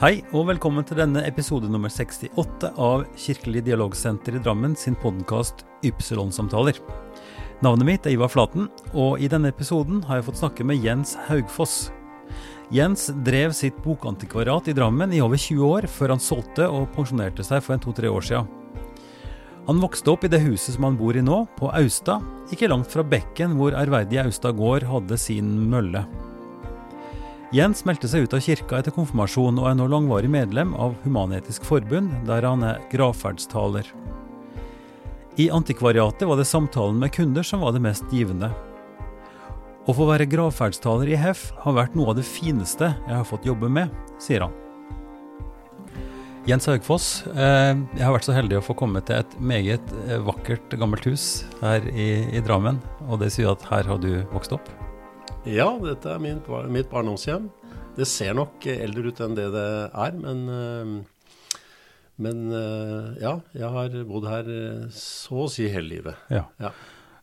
Hei og velkommen til denne episode nummer 68 av Kirkelig dialogsenter i Drammen sin podkast Ypsilon-samtaler. Navnet mitt er Ivar Flaten, og i denne episoden har jeg fått snakke med Jens Haugfoss. Jens drev sitt bokantikvariat i Drammen i over 20 år, før han solgte og pensjonerte seg for en to-tre år siden. Han vokste opp i det huset som han bor i nå, på Austad, ikke langt fra bekken hvor ærverdige Austad gård hadde sin mølle. Jens meldte seg ut av kirka etter konfirmasjon og er nå langvarig medlem av Human-Etisk Forbund, der han er gravferdstaler. I antikvariatet var det samtalen med kunder som var det mest givende. Å få være gravferdstaler i HEF har vært noe av det fineste jeg har fått jobbe med, sier han. Jens Haugfoss, eh, jeg har vært så heldig å få komme til et meget eh, vakkert gammelt hus her i, i Drammen. Og det sier at her har du vokst opp? Ja, dette er min, mitt barndomshjem. Det ser nok eldre ut enn det det er, men, eh, men eh, ja, jeg har bodd her eh, så å si hele livet. Ja. ja.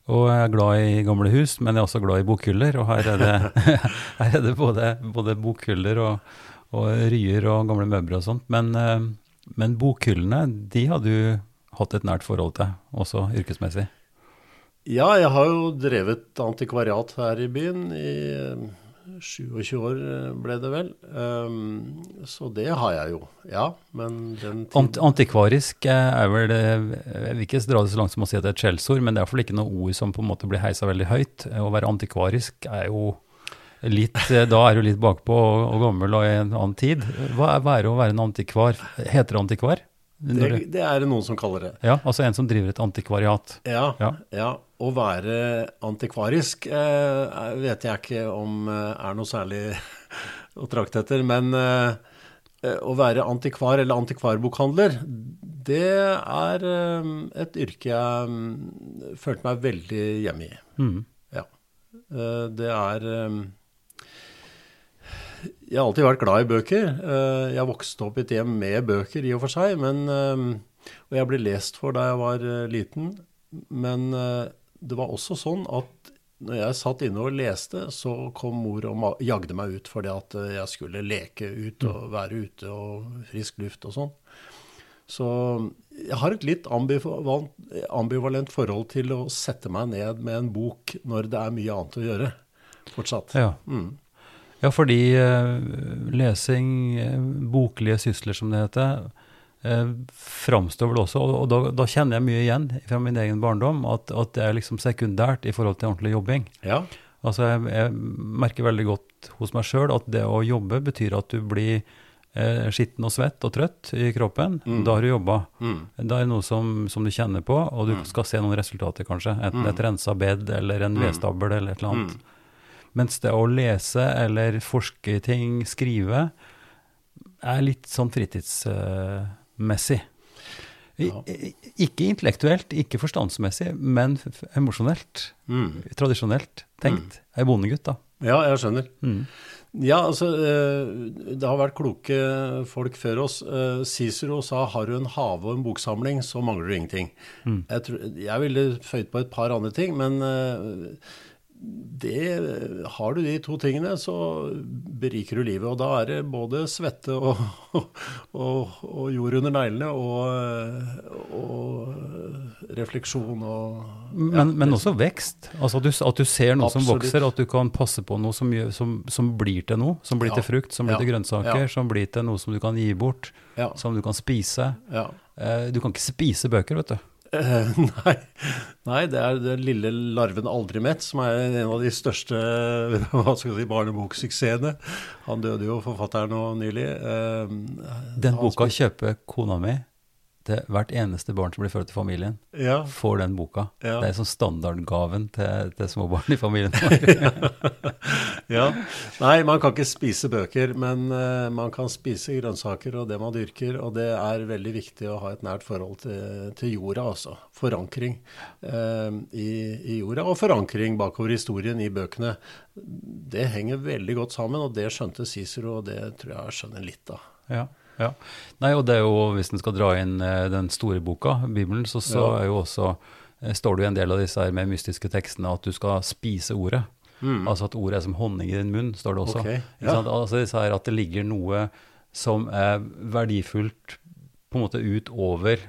Og jeg er glad i gamle hus, men jeg er også glad i bokhyller. Og her er det, her er det både, både, bokhyller og, og ryer og gamle møbler og sånt. Men, men bokhyllene, de har du hatt et nært forhold til, også yrkesmessig? Ja, jeg har jo drevet antikvariat her i byen i 27 eh, år, eh, ble det vel. Um, så det har jeg jo, ja. Men den Ant Antikvarisk er vel Jeg vil ikke dra det så langt som å si at det er et skjellsord, men det er iallfall ikke noe ord som på en måte blir heisa veldig høyt. Å være antikvarisk er jo litt Da er du litt bakpå og, og gammel og i en annen tid. Hva er det å være en antikvar? Heter det antikvar? Det, det, er det noen som kaller det. Ja, Altså en som driver et antikvariat. Ja, ja. ja. Å være antikvarisk eh, vet jeg ikke om eh, er noe særlig å trakte etter. Men eh, eh, å være antikvar eller antikvarbokhandler, det er eh, et yrke jeg um, følte meg veldig hjemme i. Mm. Ja. Eh, det er jeg har alltid vært glad i bøker. Eh, jeg vokste opp i et hjem med bøker i og for seg. Men, eh, og jeg ble lest for da jeg var eh, liten. Men det var også sånn at når jeg satt inne og leste, så kom mor og jagde meg ut fordi at jeg skulle leke ut og mm. være ute og frisk luft og sånn. Så jeg har et litt ambivalent, ambivalent, forhold til å sette meg ned med en bok når det er mye annet å gjøre fortsatt. Ja. Mm. Ja, fordi uh, lesing, uh, boklige sysler som det heter, uh, framstår vel også, og, da, da, kjenner jeg mye igjen fra min egen barndom, at, at, det er liksom sekundært i forhold til ordentlig jobbing. Ja. Altså, jeg, jeg merker veldig godt hos meg sjøl at det å jobbe betyr at du blir eh, skitten og svett og trøtt i kroppen. Mm. Da har du jobba. Mm. Da er det noe som, som, du kjenner på, og du mm. skal se noen resultater, kanskje. Enten mm. et rensa bed eller en mm. vedstabel eller et eller annet. Mens det å lese eller forske i ting, skrive, er litt sånn fritidsmessig. Ja. Ikke intellektuelt, ikke forstandsmessig, men emosjonelt. Mm. Tradisjonelt tenkt. Mm. Ei bondegutt, da. Ja, jeg skjønner. Mm. Ja, altså eh, Det har vært kloke folk før oss. Eh, Cicero sa 'har du en hage og en boksamling, så mangler du ingenting'. Mm. Jeg, tror, jeg ville føyd på et par andre ting, men eh, det, har du de to tingene, så beriker du livet. Og da er det både svette og, og, og jord under neglene og, og refleksjon og ja, men, men, også vekst. Altså at du, at du ser noe Absolutt. som vokser, at du kan passe på noe som, som, som blir til noe. Som blir ja. til frukt, som blir ja. til grønnsaker, som blir til noe som du kan gi bort, som du kan spise. Eh, du kan ikke spise bøker, vet du. Uh, nei. nei. det er den lille larven aldri mett som er en av de største hva skal si, barneboksuksessene. Han døde jo, forfatteren, nå nylig. Uh, den boka kjøper kona mi til hvert eneste barn som blir født i familien, ja. får den boka. Ja. Det er sånn standardgaven til, til små barn i familien. ja. Nei, man kan ikke spise bøker, men uh, man kan spise grønnsaker og det man dyrker. Og det er veldig viktig å ha et nært forhold til, til jorda, altså. Forankring uh, i, i, jorda, og forankring bakover historien i bøkene. Det henger veldig godt sammen, og det skjønte Cicero, og det tror jeg skjønner litt av. Ja. Ja. Nei, og det er jo, Hvis en skal dra inn eh, den store boka, Bibelen, så, så ja. er jo også, eh, står det jo en del av disse her med mystiske tekstene at du skal spise ordet. Mm. Altså at ordet er som honning i din munn, står det også. Okay. Ja. Altså disse her At det ligger noe som er verdifullt på en måte utover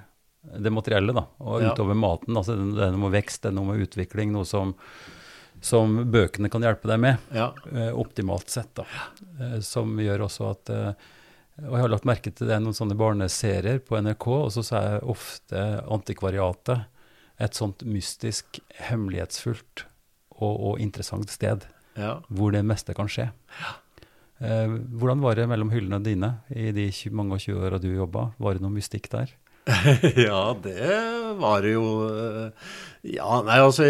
det materielle, da, og Ja. utover maten. altså Det det er noe med vekst, det er noe med utvikling, noe som, som bøkene kan hjelpe deg med, Ja. eh, optimalt sett. da, eh, Som gjør også at eh, Og jeg har lagt merke til det er noen sånne barneserier på NRK, og så er ofte antikvariatet et sånt mystisk, hemmelighetsfullt og, og interessant sted ja. hvor det meste kan skje. Eh, hvordan var det mellom hyllene dine i de tjue- mange og 20 åra du jobba? Var det noe mystikk der? ja, det var det jo eh, Ja, nei, altså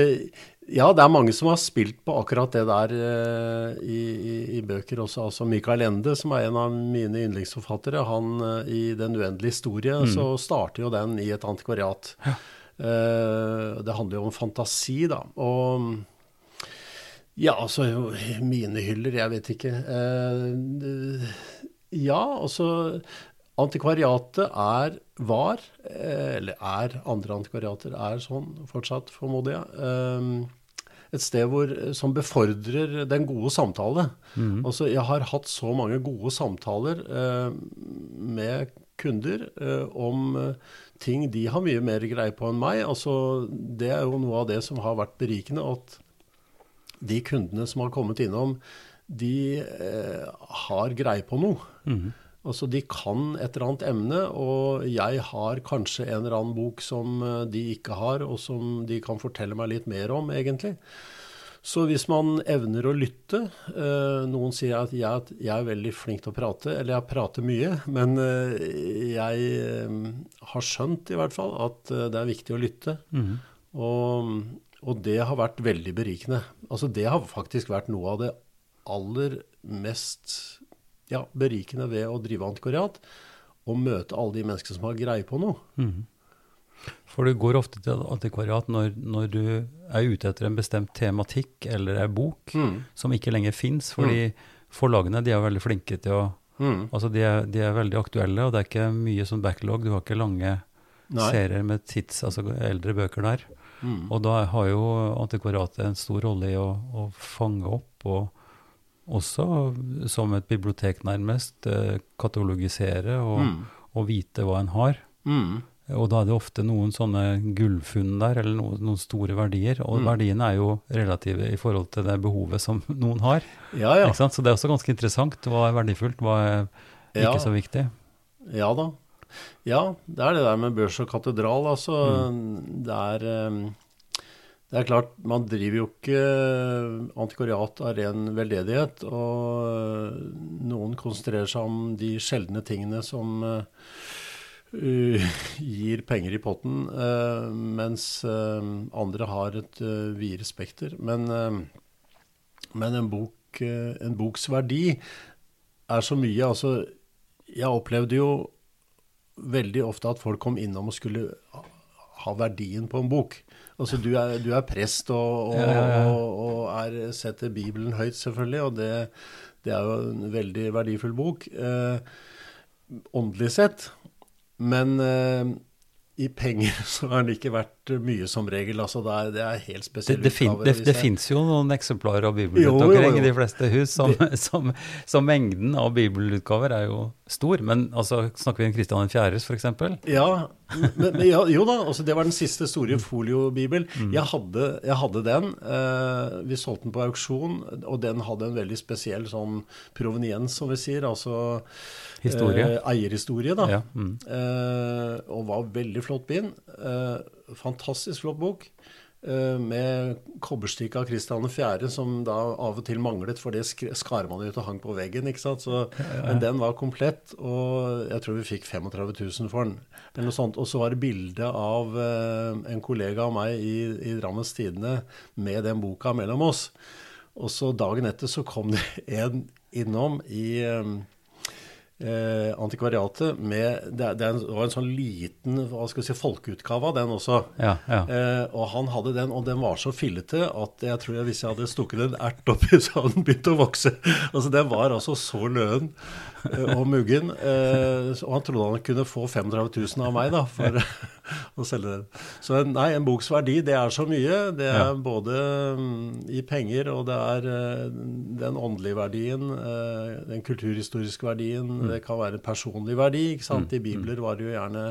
Ja, det er mange som har spilt på akkurat det der uh, i, i, i bøker også. Altså Michael Ende, som er en av mine yndlingsforfattere, han uh, i Den uendelige historie, så starter jo den i et antikvariat. Eh, det handler jo om fantasi, da. Og ja, altså Mine hyller, jeg vet ikke. Ja, altså Antikvariatet er, var, eller er, andre antikvariater er sånn fortsatt, formoder jeg, eh, et sted hvor, som befordrer den gode samtale. Altså, jeg har hatt så mange gode samtaler eh, med kunder eh, om eh, ting de har mye mer greie på enn meg. Altså, det er jo noe av det som har vært berikende. at de kundene som har kommet innom, de eh, har greie på noe. Altså De kan et eller annet emne, og jeg har kanskje en eller annen bok som eh, de ikke har, og som de kan fortelle meg litt mer om, egentlig. Så hvis man evner å lytte eh, Noen sier at jeg, jeg er veldig flink til å prate, eller jeg prater mye, men eh, jeg har skjønt i hvert fall at det er viktig å lytte. Og, og det har vært veldig berikende. Altså det har faktisk vært noe av det aller mest ja, berikende ved å drive antikvariat. og møte alle de menneskene som har greie på noe. For du går ofte til antikvariat når, når du er ute etter en bestemt tematikk eller en bok som ikke lenger fins, fordi forlagene de er veldig flinke til å Mm. Altså de er, de er veldig aktuelle, og det er ikke mye sånn backlog. Du har ikke lange Nei. serier med tids, altså eldre bøker der. Mm. Og da har jo antikvariatet en stor rolle i å, å fange opp, og også som et bibliotek nærmest, eh, katalogisere og, Mm. og vite hva en har. Mm. Og da er det ofte noen sånne gullfunn der, eller noen, noen store verdier. Og Mm. verdiene er jo relative i forhold til det behovet som noen har. Ja, ja. Så det er også ganske interessant. Hva er verdifullt, hva er ikke Ja. så viktig. Ja da. Ja, det er det der med børs og katedral. Altså, det er eh, Det er klart, man driver jo ikke antikvariat av ren veldedighet. Og eh, noen konsentrerer seg om de sjeldne tingene som eh, uh, gir penger i potten, uh, mens uh, andre har et uh, videre spekter. Men, eh, men en, bok, eh, en boks verdi er så mye. Altså, jeg opplevde jo veldig ofte at folk kom innom og skulle ha verdien på en bok. Altså du er, du er prest og, og, og, og er, setter Bibelen høyt, selvfølgelig, og det, det er jo en veldig verdifull bok. Eh, åndelig sett. Men eh, i penger så har den ikke vært mye som regel. Altså det er, det er helt spesielle det, det, det, det fins jo noen eksemplarer av jo. i de fleste hus, som, som, som mengden av bibelutgaver er jo stor. Men altså, snakker vi om Kristian 4. f.eks.? Ja, men, men ja, jo da, altså det var den siste store foliobibel. Jeg, hadde, jeg hadde den. Eh, vi solgte den på auksjon, og den hadde en veldig spesiell sånn proveniens, som vi sier. Altså Eh, eierhistorie, da. Ja, mm. Eh, og var veldig flott bind. Eh, fantastisk flott bok. eh, med kobberstikk av Kristian 4., som da av og til manglet, for det skar man ut og hang på veggen. ikke sant? Så, Men den var komplett, og jeg tror vi fikk 35 000 for den. eller noe sånt. Og så var det bilde av eh, en kollega av meg i, i Drammens Tidende med den boka mellom oss. Og så dagen etter så kom det en innom i eh, antikvariatet med det, det var en sånn liten hva skal vi si, folkeutgave av den også. Ja, ja. Eh, og han hadde den, og den var så fillete at jeg tror jeg, hvis jeg hadde stukket en ert oppi, så hadde den begynt å vokse. Altså Den var altså så løen og muggen. Eh, og han trodde han kunne få 35 000 av meg da, for å selge den. Så en- nei, en boks verdi, det er så mye. Det er Ja. både mm, i penger, og det er eh, den åndelige verdien, eh, den kulturhistoriske verdien, Det kan være personlig verdi. ikke sant? I bibler var det jo gjerne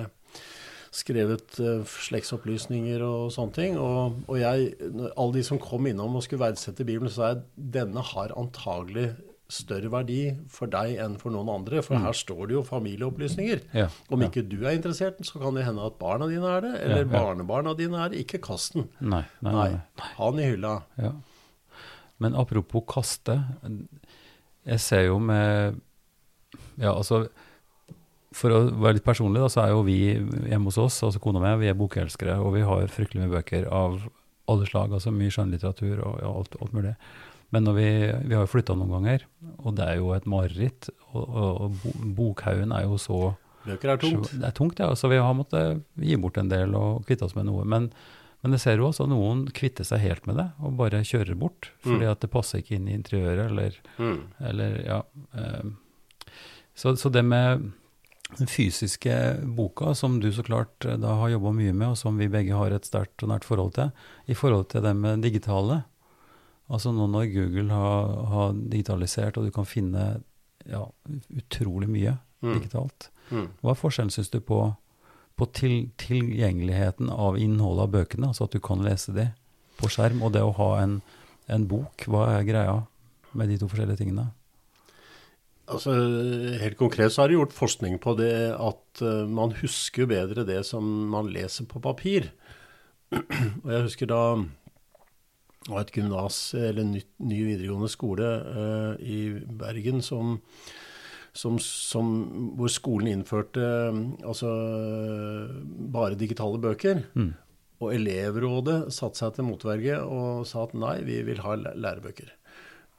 skrevet uh, slektsopplysninger og sånne ting. Og, og jeg, alle de som kom innom og skulle verdsette Bibelen, så sa jeg denne har antagelig større verdi for deg enn for noen andre. For her står det jo familieopplysninger. Ja, Om ja. ikke du er interessert, så kan det hende at barna dine er det, eller Ja, ja. barnebarna dine er det. Ikke kast den. Nei, nei, Nei, nei. ha den i hylla. Ja. Men apropos kaste. Jeg ser jo med Ja, altså For å være litt personlig, da, så er jo vi hjemme hos oss, altså kona mi, vi er bokelskere, og vi har fryktelig mye bøker av alle slag. altså Mye skjønnlitteratur og ja, alt, alt mulig. Men når vi, vi har jo flytta noen ganger, og det er jo et mareritt. Og, og, og bo- bokhaugen er jo så Bøker er tungt. det er tungt, ja. Så vi har måttet gi bort en del og kvitte oss med noe. Men, men jeg ser jo også noen kvitter seg helt med det, og bare kjører bort. Fordi Mm. at det passer ikke inn i interiøret, eller, Mm. eller ja. eh, Så, så det med den fysiske boka, som du så klart eh, da har jobba mye med, og som vi begge har et sterkt og nært forhold til, i forhold til det med digitale Altså nå når Google har, har digitalisert, og du kan finne ja, utrolig mye Mm. digitalt, Mm. hva er forskjellen, syns du, på, på til, tilgjengeligheten av innholdet av bøkene, altså at du kan lese de på skjerm, og det å ha en, en bok? Hva er greia med de to forskjellige tingene? Altså, Helt konkret så har det gjort forskning på det at eh, man husker bedre det som man leser på papir. Og jeg husker da var et gymnas, eller nytt, ny videregående skole eh, i Bergen som, som, som, hvor skolen innførte eh, altså bare digitale bøker. Mm. Og elevrådet satte seg til motverge og sa at nei, vi vil ha læ- lærebøker.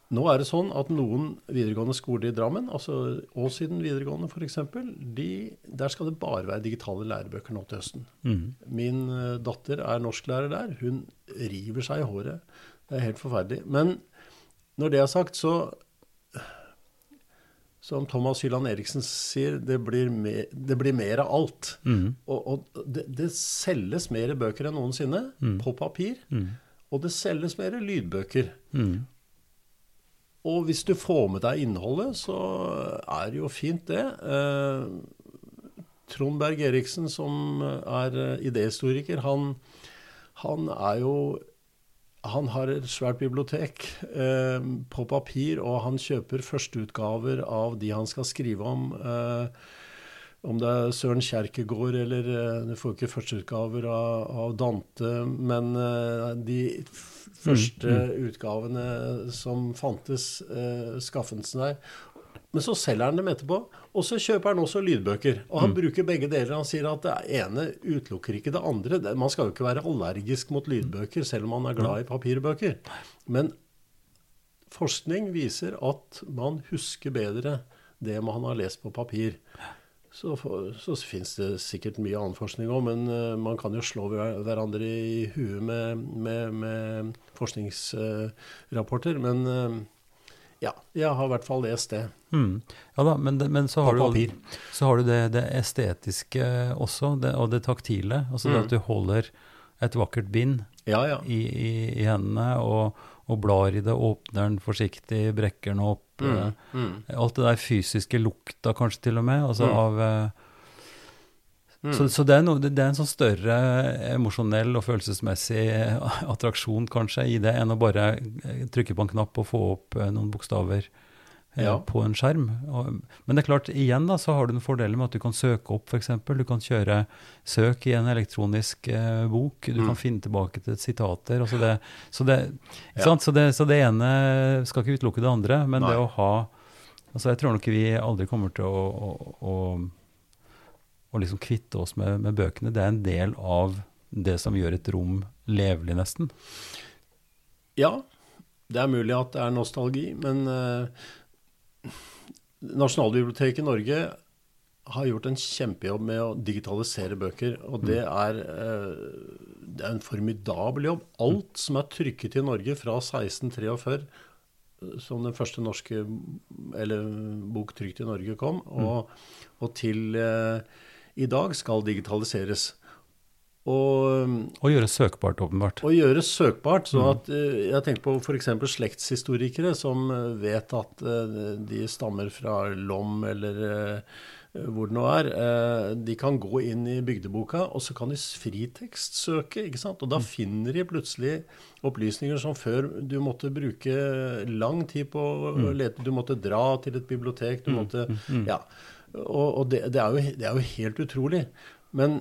Nå er det sånn at noen videregående skoler i Drammen, altså Åssiden videregående f.eks., de, der skal det bare være digitale lærebøker nå til høsten. Mm. Min eh, datter er norsklærer der. Hun river seg i håret. Det er helt forferdelig. Men når det er sagt, så Som Thomas Hylland Eriksen sier, det blir, mer, det blir mer av alt. Mm. Og, og det, det selges mer bøker enn noensinne på papir. Mm. Og det selges mer lydbøker. Og hvis du får med deg innholdet, så er det jo fint, det. Eh, Trond Berg Eriksen, som er eh, idéhistoriker, han, han er jo Han har et svært bibliotek eh, på papir, og han kjøper førsteutgaver av de han skal skrive om. Eh, om det er Søren Kjerkegaard eller eh, Du får ikke førsteutgaver av, av Dante, men eh, de mm, første utgavene som fantes, uh, skaffelsen der. Men så selger han dem etterpå, og så kjøper han også lydbøker. Og han bruker begge deler. Han sier at det ene utelukker ikke det andre. Man skal jo ikke være allergisk mot lydbøker selv om man er glad i papirbøker. Men forskning viser at man husker bedre det man har lest på papir. Så, for, så fins det sikkert mye annen forskning òg, men eh, man kan jo slå hverandre i huet med, med, med forskningsrapporter. men eh, ja, jeg har i hvert fall lest det. Mm. Ja da, men, men så, har du, så har du det, det estetiske også, det, og det taktile. Altså det Mm. at du holder et vakkert bind Ja, ja. i, i, i hendene, og, og blar i det, åpner den forsiktig, brekker den opp. Mm, mm, Alt det der fysiske lukta kanskje til og med, altså Mm. av eh, mm. Så, så det, er noe, det er en sånn større emosjonell og følelsesmessig attraksjon kanskje i det, enn å bare trykke på en knapp og få opp eh, noen bokstaver Ja. på en skjerm. Men det er klart, igjen da, så har du den fordelen med at du kan søke opp f.eks. Du kan kjøre søk i en elektronisk eh, bok. Du Mm. kan finne tilbake til sitater. Altså det, så, det, Ja. sant? Så, det, så det ene skal ikke utelukke det andre, men Nei. det å ha Altså Jeg tror nok vi aldri kommer til å, å, å, å liksom kvitte oss med, med bøkene. Det er en del av det som gjør et rom levelig, nesten. Ja, det er mulig at det er nostalgi, men eh, Nasjonalbiblioteket i Norge har gjort en kjempejobb med å digitalisere bøker, og det er, eh, det er en formidabel jobb. Alt som er trykket i Norge fra 1643, eh, som den første norske eller, bok trykt i Norge kom, og, og til eh, i dag skal digitaliseres. Og, og gjøre søkbart, åpenbart. Og gjøre søkbart. så at Jeg tenker på f.eks. slektshistorikere som vet at de stammer fra Lom eller hvor det nå er. De kan gå inn i bygdeboka, og så kan de fritekstsøke. ikke sant? Og da finner de plutselig opplysninger som før du måtte bruke lang tid på å lete. Du måtte dra til et bibliotek. du måtte, ja. Og, og det, det, er jo, det, er jo, helt utrolig. Men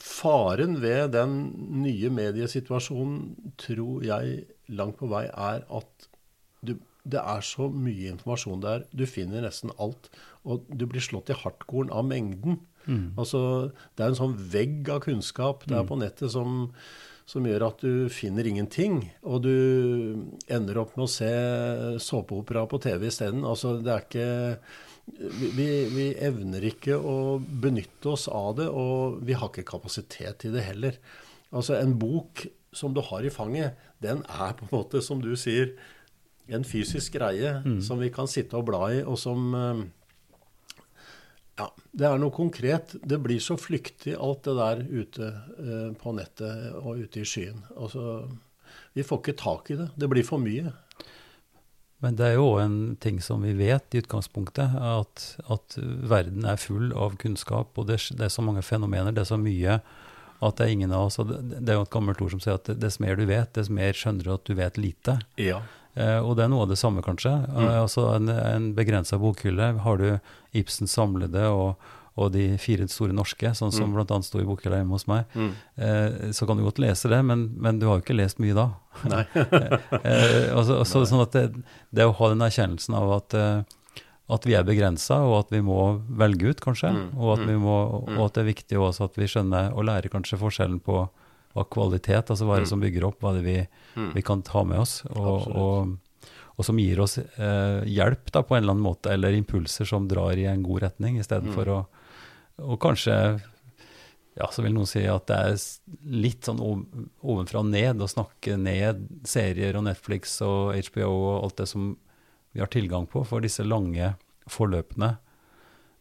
faren ved den nye mediesituasjonen tror jeg langt på vei er at du, det er så mye informasjon der. Du finner nesten alt. Og du blir slått i hardkorn av mengden. Mm. Altså, det er en sånn vegg av kunnskap der mm. på nettet som, som gjør at du finner ingenting. Og du ender opp med å se såpeopera på TV isteden. Altså, det er ikke vi, vi, evner ikke å benytte oss av det, og vi har ikke kapasitet til det heller. Altså En bok som du har i fanget, den er på en måte, som du sier, en fysisk greie mm. som vi kan sitte og bla i, og som eh, Ja, det er noe konkret. Det blir så flyktig, alt det der ute eh, på nettet og ute i skyen. Altså, vi får ikke tak i det. Det blir for mye. Men det er jo òg en ting som vi vet i utgangspunktet, at, at verden er full av kunnskap, og det, det, er så mange fenomener, det er så mye at det er ingen av oss og det, det er jo et gammelt ord som sier at dess mer du vet, dess mer skjønner du at du vet lite. Ja. Eh, og det er noe av det samme, kanskje. Mm. Eh, altså En, en begrensa bokhylle. Har du Ibsens samlede og, og de fire store norske, sånn som mm. bl.a. sto i bokhylla hjemme hos meg, mm. eh, så kan du godt lese det, men, men, du har jo ikke lest mye da. Nei. eh, også, også, Nei. sånn at det, det, å ha den erkjennelsen av at, eh, at vi er begrensa, og at vi må velge ut, kanskje, mm. og, at mm. må, og, at det er viktig også at vi skjønner og lærer kanskje forskjellen på hva kvalitet, altså hva er det mm. som bygger opp, hva er det vi, mm. vi kan ta med oss, og, og, og som gir oss eh, hjelp da, på en eller annen måte, eller impulser som drar i en god retning, istedenfor mm. å og kanskje ja, så vil noen si at det er litt sånn ovenfra og ned å snakke ned serier og Netflix og HBO og alt det som vi har tilgang på, for disse lange forløpene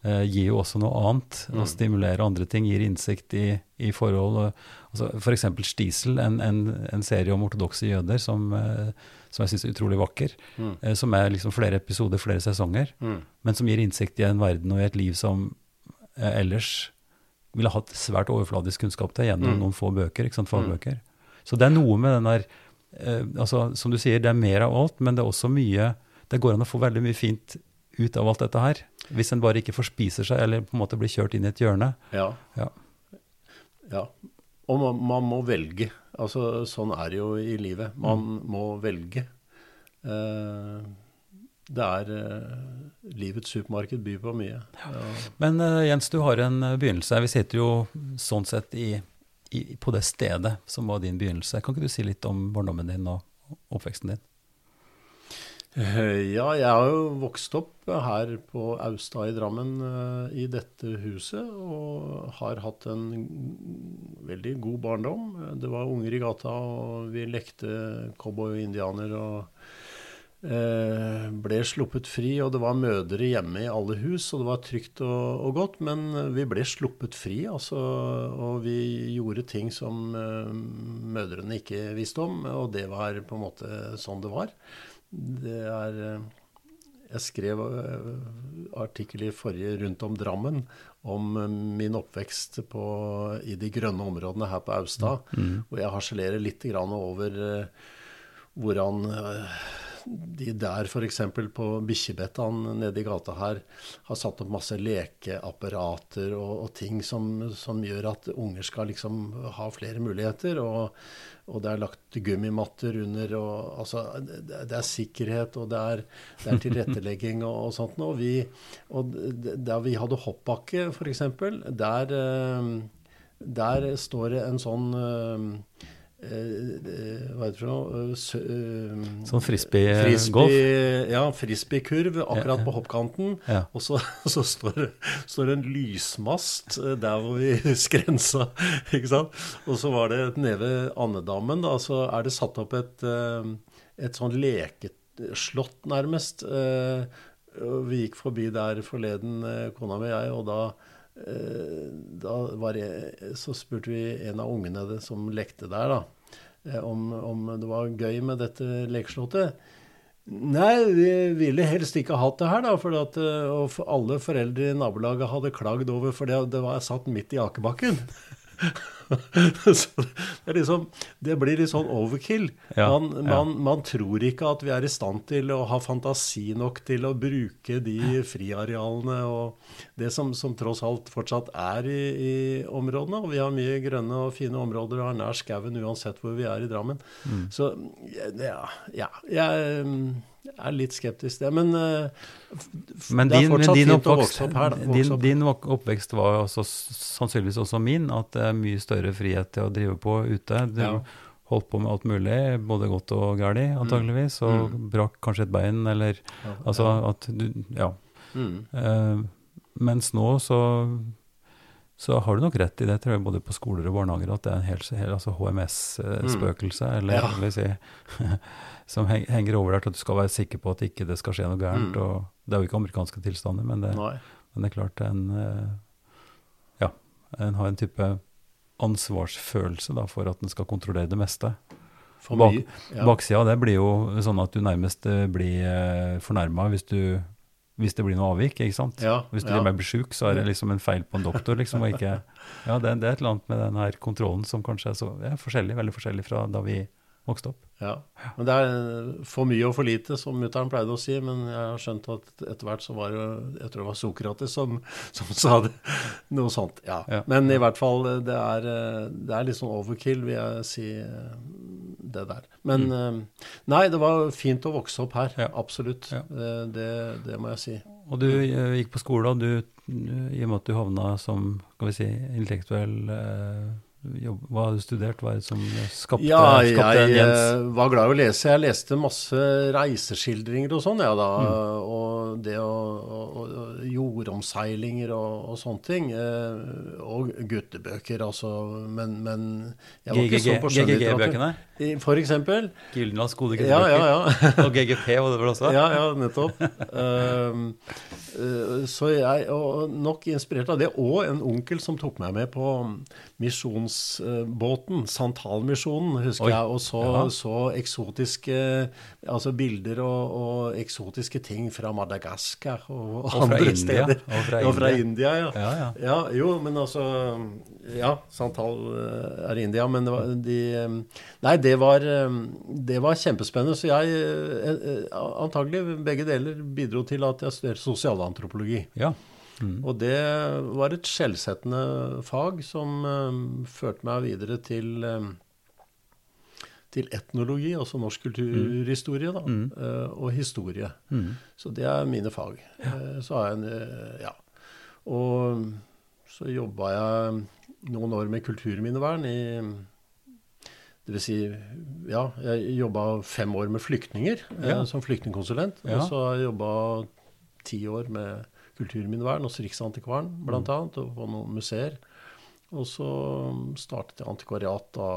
eh, gir jo også noe annet. Mm. Å stimulere andre ting gir innsikt i, i forhold. Altså, F.eks. Stiesel, en, en, en, serie om ortodokse jøder som, eh, som jeg syns er utrolig vakker. Mm. Eh, som er liksom flere episoder, flere sesonger, mm. men som gir innsikt i en verden og i et liv som ellers ville hatt svært overfladisk kunnskap til gjennom mm. noen få bøker. ikke sant, fagbøker. Mm. Så det er noe med den der eh, altså Som du sier, det er mer av alt, men det er også mye Det går an å få veldig mye fint ut av alt dette her. Hvis en bare ikke forspiser seg eller på en måte blir kjørt inn i et hjørne. Ja. ja. ja. Og man, man, må velge. Altså, sånn er det jo i livet. Man mm. må velge. Eh, det er eh, Livets supermarked byr på mye. Ja. Men uh, Jens, du har en uh, begynnelse. Vi sitter jo sånn sett i, i, på det stedet som var din begynnelse. Kan ikke du si litt om barndommen din og oppveksten din? Eh, ja, jeg har jo vokst opp her på Austad i Drammen i dette huset. Og har hatt en veldig god barndom. Det var unger i gata, og vi lekte cowboy og indianer. og ble sluppet fri, og det var mødre hjemme i alle hus, og det var trygt og, og godt. Men vi ble sluppet fri, altså. Og vi gjorde ting som uh, mødrene ikke visste om, og det var på en måte sånn det var. Det er eh, Jeg skrev eh, artikkel i forrige rundt om Drammen om eh, min oppvekst på, i de grønne områdene her på Austad. Mm. Og jeg harselerer litt over hvordan de der f.eks. på Bikkjebettan nede i gata her har satt opp masse lekeapparater og, og ting som, som, gjør at unger skal liksom ha flere muligheter. Og, og det er lagt gummimatter under. og altså, det, er sikkerhet, og det er, det er tilrettelegging og, og, sånt. Vi, og der vi hadde hoppbakke, f.eks., der, eh, der står det en sånn Eh, hva heter det noe eh, Sånn frisbee-golf? ja, frisbee-kurv akkurat på hoppkanten. Ja. Og så, så står, står, en lysmast eh, der hvor vi skrensa. ikke sant? Og så var det nede ved andedammen, da, så er det satt opp et, et sånn lekeslott, nærmest. Vi gikk forbi der forleden, kona mi og jeg, og da eh, da var det, så spurte vi en av ungene som lekte der, da, eh, om, om det var gøy med dette lekeslottet. Nei, vi ville helst ikke hatt det her, da, for at, eh, og alle foreldre i nabolaget hadde klagd over, for det var satt midt i akebakken. det, liksom, det, blir litt sånn overkill. Ja, man, man, ja. man, tror ikke at vi er i stand til å ha fantasi nok til å bruke de friarealene og det som, som tross alt fortsatt er i, i, områdene. Og vi har mye grønne og fine områder og har nær skauen uansett hvor vi er i Drammen. Mm. Så ja, ja jeg er litt skeptisk til det. Men, uh, men din, det er fortsatt din fint å vokse opp her. Din, din, oppvekst var også, sannsynligvis også min, at det er mye større frihet til å drive på ute. Du ja. holdt på med alt mulig, både godt og galt, mm. antageligvis, og mm. brakk kanskje et bein, eller ja, Altså at du Ja. Mm. Uh, mens nå så så har du nok rett i det, tror jeg, både på skoler og barnehager, at det er en helt, hel altså HMS-spøkelse, mm. eller ja. vil si som henger over der til at du skal være sikker på at ikke det skal skje noe gærent. Mm. Det er jo ikke amerikanske tilstander, men det, men det er klart en eh, Ja, en har en type ansvarsfølelse da, for at en skal kontrollere det meste. Bak, ja. Baksida det blir jo sånn at du nærmest eh, blir eh, fornærma hvis, hvis det blir noe avvik. ikke sant? Ja, hvis du ja. blir sjuk, så er det liksom en feil på en doktor. liksom, og ikke, ja, det, det, er et eller annet med den her kontrollen som kanskje er så, ja, forskjellig, veldig forskjellig fra da vi vokste opp. Ja, men Det er for mye og for lite, som mutter'n pleide å si. Men jeg har skjønt at etter hvert så var det jeg tror det var Sokrates som, som sa det, noe sånt. Ja. ja. Men i hvert fall, det er, det er litt sånn overkill, vil jeg si, det der. Men mm. nei, det var fint å vokse opp her. Ja. Absolutt. Ja. Det, det, må jeg si. Og du eh, gikk på skole, og du, i og med at du havna som skal vi si, intellektuell eh, Jobb, hva har du studert? Hva er det som skapte, ja, skapte jeg, Jens? Jeg var glad i å lese. Jeg leste masse reiseskildringer og sånn, ja da. Mm. Og det å, og, og jordomseilinger og, og, sånne ting. Eh, og guttebøker, altså. Men, men jeg var ikke så på skjønnlitteratur. GGG-bøkene? For eksempel. Gyldenlands gode guttebøker. Ja, ja, ja. og GGP var det vel også? Ja, ja, nettopp. uh, så jeg, og nok inspirert av det. Og en onkel som tok meg med på misjonsbåten, Santalmisjonen, husker Oi. jeg, og så, ja. så, eksotiske altså bilder og, og, eksotiske ting fra Madagaskar og, og andre India. steder. Og fra, og fra India. ja. Ja, ja. ja. Jo, men altså Ja, Santal eh, er India, men det var, de Nei, det var, det var kjempespennende. Så jeg eh, antagelig begge deler bidro til at jeg studerte sosialantropologi. Ja. Mm. Og det var et skjellsettende fag som um, førte meg videre til, um, til etnologi, altså norsk kulturhistorie, da, mm. uh, og historie. Mm. Så det er mine fag. Ja. Uh, så har jeg en uh, Ja. Og så jobba jeg noen år med kulturminnevern i det vil si, ja, jeg jobba fem år med flyktninger ja. som flyktningkonsulent. Ja. Og så har jeg jobba ti år med kulturminnevern hos Riksantikvaren bl.a. Mm. og på noen museer. Og så startet jeg antikvariat da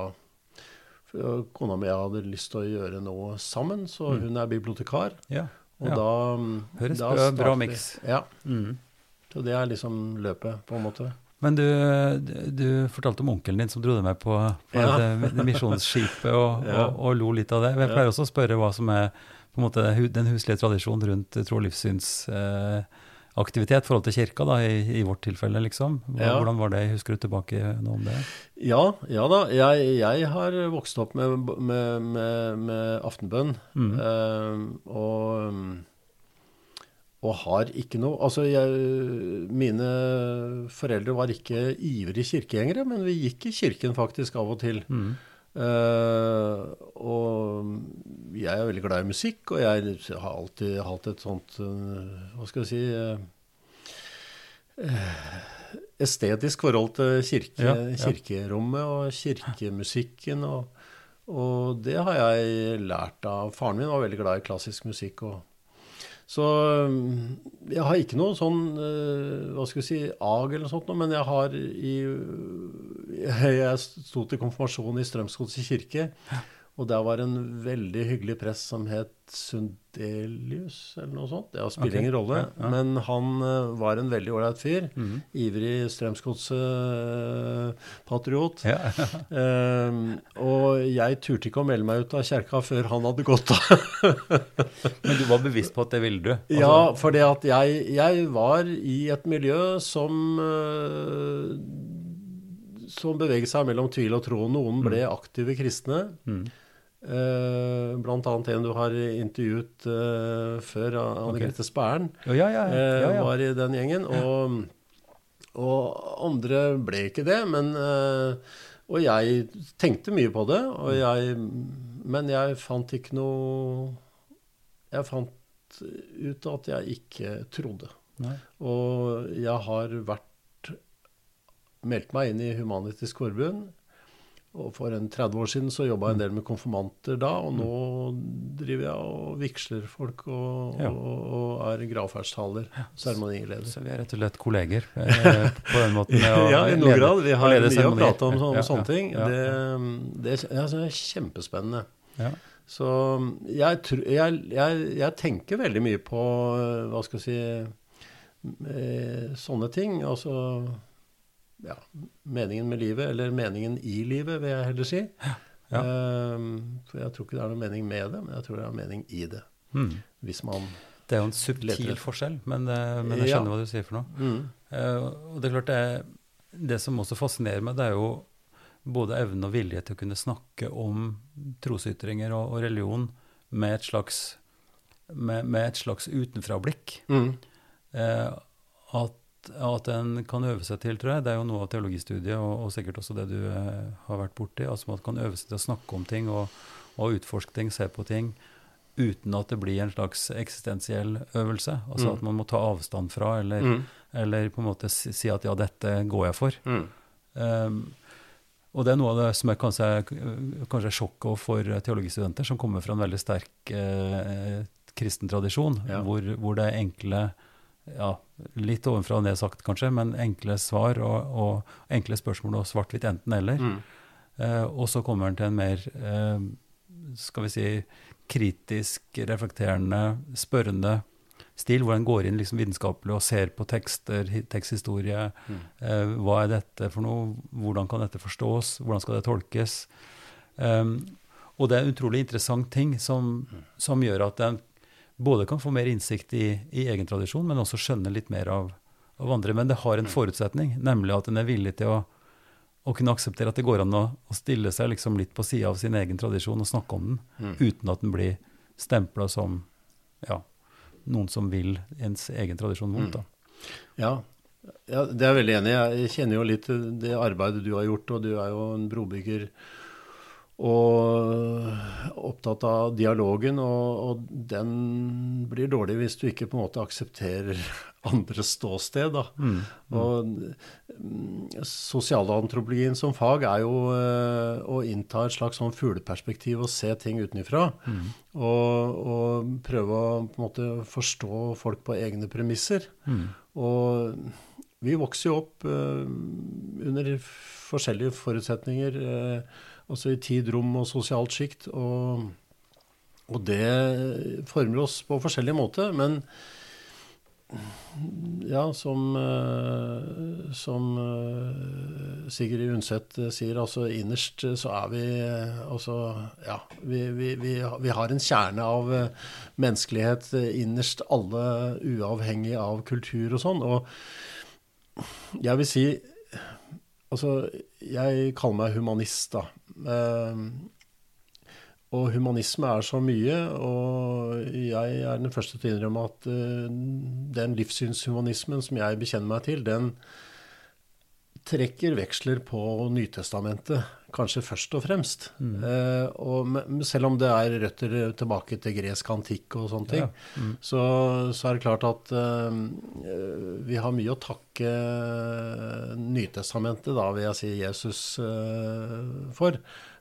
kona mi hadde lyst til å gjøre noe sammen, så mm. hun er bibliotekar. Ja, og ja. da Høres da bra, bra miks. Ja. Mm. Så det er liksom løpet, på en måte. Men du, du, fortalte om onkelen din som dro deg med på, på ja. det, det misjonsskipet og, ja. og, og, lo litt av det. Jeg pleier også å spørre hva som er på en måte den huslige tradisjonen rundt tro- og livssyns... Eh, aktivitet i forhold til kirka, da, i, i vårt tilfelle, liksom. Hvordan var det? Husker du tilbake noe om det? Ja, ja da. Jeg, jeg, har vokst opp med, med, med, med aftenbønn. Mm. Eh, og, og, har ikke noe Altså, jeg, mine foreldre var ikke ivrige kirkegjengere, men vi gikk i kirken faktisk av og til. Mm. Uh, og jeg er veldig glad i musikk, og jeg har alltid hatt et sånt uh, Hva skal jeg si uh, Estetisk forhold til kirke, ja, ja. kirkerommet og kirkemusikken. Og, og, det har jeg lært av Faren min var veldig glad i klassisk musikk. og så mm, jeg har ikke noe sånn eh, hva skal vi si, ag eller noe sånt, men jeg har i Jeg sto til konfirmasjon i Strømsgodset kirke. Og der var en veldig hyggelig prest som het Sundelius, eller noe sånt. Det spiller Ok, ingen rolle. ja, ja. Men han eh, var en veldig ålreit fyr. Mhm. Ivrig Strømsgodset-patriot. Ja. um, og jeg turte ikke å melde meg ut av kjerka før han hadde gått av. Men du var bevisst på at det ville du? Altså, Ja, fordi at jeg, jeg var i et miljø som uh, som beveget seg mellom tvil og tro. Noen ble aktive kristne. Mm. Eh, blant annet en du har intervjuet eh, før, Anne Grete okay. Spæren, Ja, ja, ja. eh, ja, ja. var i den gjengen. Og, og andre ble ikke det. Men, og jeg tenkte mye på det, og jeg, men jeg fant ikke noe Jeg fant ut at jeg ikke trodde. Nei. Og jeg har vært meldt meg inn i Humanitisk Forbund. Og for en 30 år siden så jobba jeg en del med konfirmanter da, og nå driver jeg og vigsler folk og, Ja. og, og er gravferdstaler. Seremonileder. Så vi er rett og slett kolleger eh, på den måten. Ja, i noen grad. Vi har mye å prate om, om Ja, sånne ja, ting. Det, det, det er kjempespennende. Ja. Så jeg, jeg, jeg, jeg tenker veldig mye på eh, hva skal jeg si eh, sånne ting. Altså ja, meningen med livet, eller meningen i livet, vil jeg heller si. Ja. Ehm, for jeg tror ikke det er noen mening med det, men jeg tror det er en mening i det. Mm. Hvis man Det er jo en subtil leter. forskjell, men, eh, men jeg Ja. skjønner hva du sier for noe. mm, Uh, og det er klart det, det som også fascinerer meg, det er jo både evne og vilje til å kunne snakke om trosytringer og, og religion med et slags, med, med et slags utenfrablikk. mm, Uh, at, at en kan øve seg til, tror jeg. Det er jo noe av teologistudiet, og, og sikkert også det du eh, har vært borti. Altså at man kan øve seg til å snakke om ting og, og utforske ting, se på ting, uten at det blir en slags eksistensiell øvelse. Altså Mm. at man må ta avstand fra, eller, mm, eller på en måte si, at ja, dette går jeg for. mm. Um, og det er noe av det som er kanskje, kanskje er sjokk også for teologistudenter, som kommer fra en veldig sterk eh, kristen tradisjon, Ja. hvor, hvor det er enkle ja, litt ovenfra og ned sagt kanskje, men enkle svar og, og enkle spørsmål og svart-hvitt enten-eller. Mm. Eh, og så kommer den til en mer, eh, skal vi si, kritisk, reflekterende, spørrende stil, hvor den går inn liksom vitenskapelig og ser på tekster, teksthistorie. Mm. Eh, hva er dette for noe? Hvordan kan dette forstås? Hvordan skal det tolkes? Um, og det er en utrolig interessant ting som, som gjør at en både kan få mer innsikt i, i egen tradisjon, men også skjønne litt mer av, av andre. Men det har en forutsetning, nemlig at en er villig til å, å kunne akseptere at det går an å, å stille seg liksom litt på sida av sin egen tradisjon og snakke om den, Mm. uten at den blir stempla som ja, noen som vil ens egen tradisjon vondt. da. Ja, ja, det er jeg veldig enig i. Jeg kjenner jo litt det arbeidet du har gjort, og du er jo en brobygger og opptatt av dialogen, og, og den blir dårlig hvis du ikke på en måte aksepterer andres ståsted. Da. Mm. Og mm, sosialantropologien som fag er jo eh, å innta et slags sånn fugleperspektiv og se ting utenfra. Mm. Og, og prøve å på en måte forstå folk på egne premisser. Mm. Og vi vokser jo opp eh, under forskjellige forutsetninger, eh, altså i tid, rom og sosialt sjikt. Og, og det former oss på forskjellig måte. Men ja, som, eh, som eh, Sigrid Undset eh, sier, altså innerst så er vi altså Ja, vi, vi, vi, vi har en kjerne av menneskelighet innerst, alle uavhengig av kultur og sånn. Og jeg vil si Altså, jeg kaller meg humanist, da. Eh, og humanisme er så mye, og jeg er den første til å innrømme at eh, den livssynshumanismen som jeg bekjenner meg til, den trekker veksler på Nytestamentet, kanskje først og fremst. Eh, og, men selv om det er røtter tilbake til gresk antikk og sånne ting, Ja. Mm. så, så er det klart at eh, vi har mye å takke Nytestamentet, da vil jeg si Jesus, eh, for.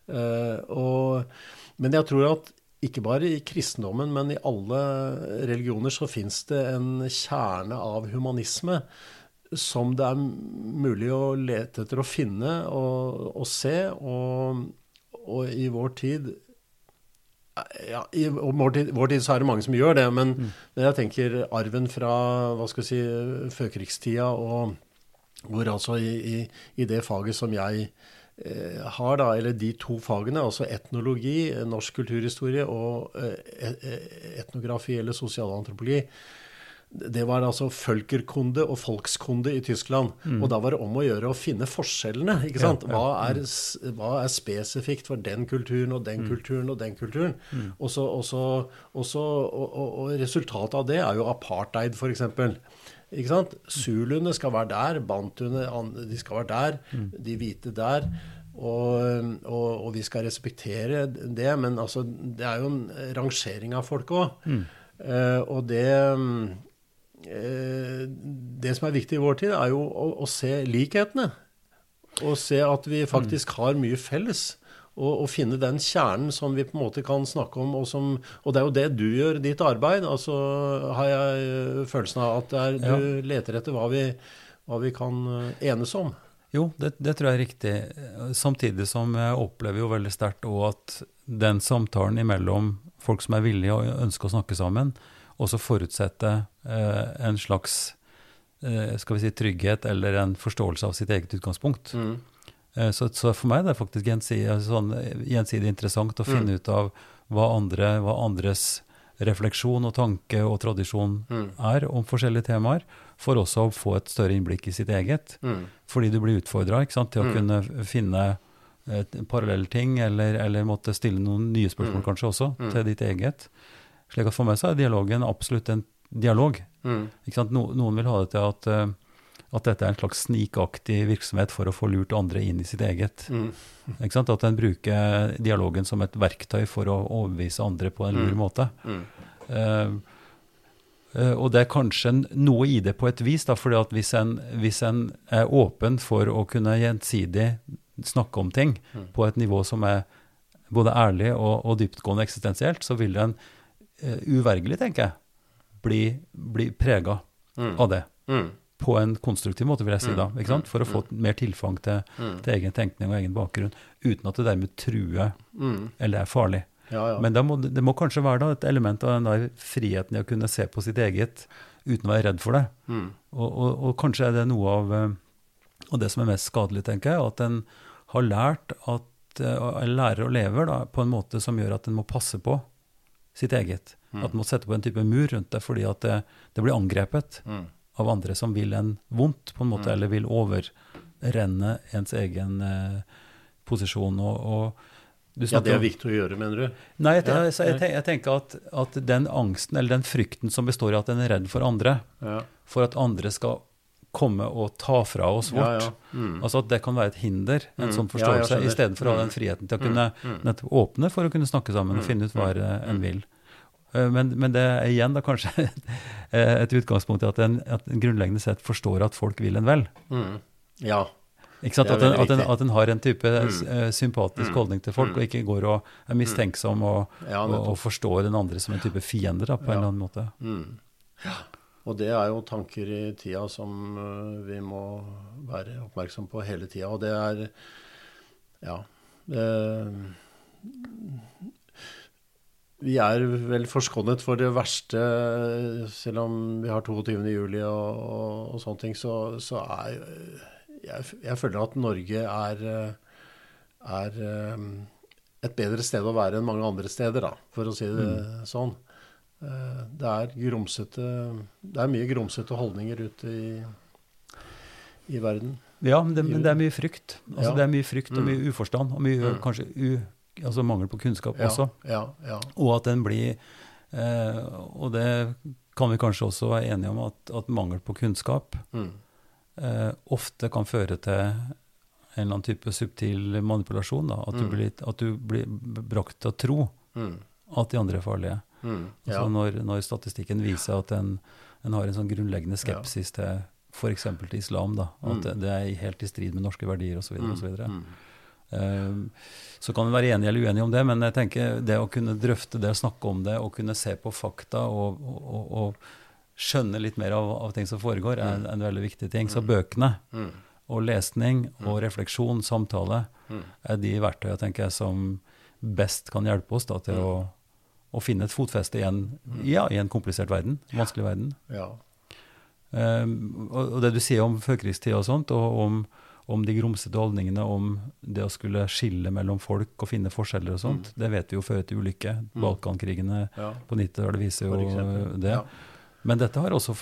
Eh, og, men jeg tror at ikke bare i kristendommen, men i alle religioner så fins det en kjerne av humanisme som det er mulig å lete etter å finne og, og se. Og, og i vår tid ja, I vår tid, vår tid, så er det mange som gjør det, men, mm. men jeg tenker arven fra hva skal jeg si, førkrigstida, og hvor altså i, i, i det faget som jeg eh, har, da, eller de to fagene, altså etnologi, norsk kulturhistorie, og eh, e-, etnografi eller sosialantropologi, det var altså Völkerkunde og Volkskunde i Tyskland. Mm. Og da var det om å gjøre å finne forskjellene. ikke sant? Hva er, hva er spesifikt for den kulturen og den mm. kulturen og den kulturen? Mm. Og, så, og, så, og, så, og, resultatet av det er jo apartheid, f.eks. Ikke sant? Zuluene skal være der, bantuene de skal være der, mm. de hvite der. Og, og, og, vi skal respektere det, men altså, det er jo en rangering av folk òg. Mm. Uh, og det Eh, det som er viktig i vår tid, er jo å, å se likhetene. Og se at vi faktisk har mye felles. Og, og, finne den kjernen som vi på en måte kan snakke om. Og, som, og det er jo det du gjør ditt arbeid. Altså har jeg eh, følelsen av at er, du ja. leter etter hva vi, hva vi, kan eh, enes om. Jo, det, det, tror jeg er riktig. Samtidig som jeg opplever jo veldig sterkt òg at den samtalen imellom folk som er villige og ønsker å snakke sammen, også forutsette eh, en slags eh, skal vi si, trygghet eller en forståelse av sitt eget utgangspunkt. Mm. Eh, så, så, for meg er det faktisk gjensidig, sånn, gjensidig interessant å finne mm. ut av hva, andre, hva, andres refleksjon og tanke og tradisjon mm. er om forskjellige temaer, for også å få et større innblikk i sitt eget. Mm. Fordi du blir utfordra til å mm. kunne finne parallelle ting, eller, eller måtte stille noen nye spørsmål kanskje også, til ditt eget. Slik at For meg så er dialogen absolutt en dialog. Mm. No, noen vil ha det til at, uh, at dette er en slags snikaktig virksomhet for å få lurt andre inn i sitt eget. Mm. At en bruker dialogen som et verktøy for å overbevise andre på en lur mm. måte. Uh, uh, og det er kanskje noe i det på et vis, da, fordi at hvis en, hvis en er åpen for å kunne gjensidig snakke om ting mm. på et nivå som er både ærlig og, og dyptgående eksistensielt, så vil en uh, uvergelig, tenker jeg, bli, bli prega mm. av det. Mm. På en konstruktiv måte, vil jeg si mm. da. sant? For å få mm. mer tilfang til, mm. til, egen tenkning og egen bakgrunn, uten at det dermed truer eller er farlig. Ja, ja. Men det må, det må, kanskje være da, et element av den der friheten i å kunne se på sitt eget uten å være redd for det. Mm. Og, og, og, kanskje er det noe av, av det som er mest skadelig, tenker jeg, at en har lært at, eller lærer og lever da, på en måte som gjør at en må passe på sitt eget. Mm. At man må sette på en type mur rundt det fordi at det, det blir angrepet mm. av andre som vil en vondt, på en måte, mm. eller vil overrenne ens egen eh, posisjon. og, og ja, Det er viktig å gjøre, mener du? Nei, jeg, jeg, jeg, jeg tenker at, at, den angsten, eller den frykten som består i at en er redd for andre, ja. for at andre skal komme og ta fra oss vårt. Ja, ja. Mm. Altså At det kan være et hinder, en mm. sånn forståelse, ja, istedenfor å ha den mm. friheten til å kunne mm. mm. åpne for å kunne snakke sammen og mm. finne ut hva en vil. Eh, men, men, det er igjen da kanskje et utgangspunkt i at en, at en grunnleggende sett forstår at folk vil en vel. Ja. Ikke sant? At en, at, en, at en, har en type mm. sympatisk mm. holdning til folk, mm. og ikke går og er mistenksom og, ja, og, og, forstår den andre som en type fiende da, på en eller annen måte. Ja. Og det er jo tanker i tida som uh, vi må være oppmerksom på hele tida. Og det er Ja. Det, vi er vel forskånet for det verste, selv om vi har 22. juli og, og, og sånne ting. Så, så er jeg, jeg, føler at Norge er, er um, et bedre sted å være enn mange andre steder, da, for å si det mm. sånn. Eh, det er grumsete Det er mye grumsete holdninger ute i, i verden. Ja, men det, men det, er mye frykt. Altså, ja. Det er mye frykt og mye mm. uforstand, og mye mm. kanskje u, altså mangel på kunnskap ja. også. Ja. Og at den blir eh, Og det kan vi kanskje også være enige om, at, at mangel på kunnskap mm. eh, ofte kan føre til en eller annen type subtil manipulasjon. Da, at, du mm. blir, at, du blir, brakt til å tro mm. at de andre er farlige. Mm, ja. altså når, når, statistikken viser at en, en, har en sånn grunnleggende skepsis ja. til f.eks. til islam, da, at mm. det, det, er helt i strid med norske verdier osv. Mm, så, videre, mm. uh, så kan en være enig eller uenig om det, men jeg tenker det å kunne drøfte det, snakke om det, og kunne se på fakta og, og, og, og skjønne litt mer av, av, ting som foregår, er en, en veldig viktig ting. Så mm. bøkene mm. og lesning og refleksjon, samtale, er de verktøyene tenker jeg, som best kan hjelpe oss da, til å å finne et fotfeste i en, ja, i en komplisert verden, vanskelig verden. Ja. Um, og, det du sier om førkrigstida og sånt, og om, om de grumsete holdningene om det å skulle skille mellom folk og finne forskjeller og sånt, det vet vi jo fører til ulykke. Balkankrigene Ja. på 90-tallet viser jo det. Ja. Men dette har også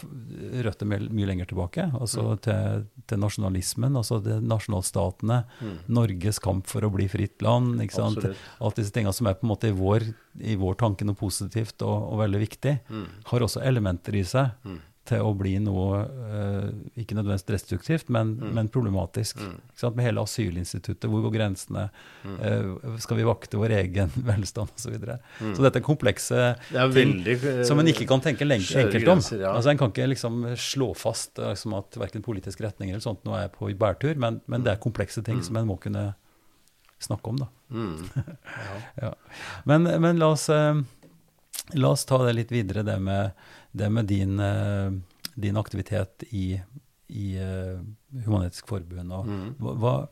røtter mye, mye lenger tilbake, altså Mm. til, til nasjonalismen, altså det nasjonalstatene, Mm. Norges kamp for å bli fritt land, ikke sant? Absolutt. Alt disse tingene som er på en måte i vår, i vår tanke noe positivt og, og veldig viktig, Mm. har også elementer i seg Mm. Til å bli noe, eh, ikke nødvendigvis destruktivt, men, Mm. men problematisk. Mm. Med hele asylinstituttet, hvor går grensene? Mm. Eh, skal vi vakte vår egen velstand osv. Så, videre. Mm. så dette er komplekse Det er veldig ting som en ikke kan tenke enkelt om. ja. Altså En kan ikke liksom slå fast eh, liksom at verken politisk retning eller sånt nå er på bærtur, men, men det er komplekse ting Mm. som en må kunne snakke om. da. Mm. Ja. Men, men la, oss, eh, la oss ta det litt videre, det med, det med din, eh, din aktivitet i, i eh, Human-Etisk Forbund. Og Mm. hva,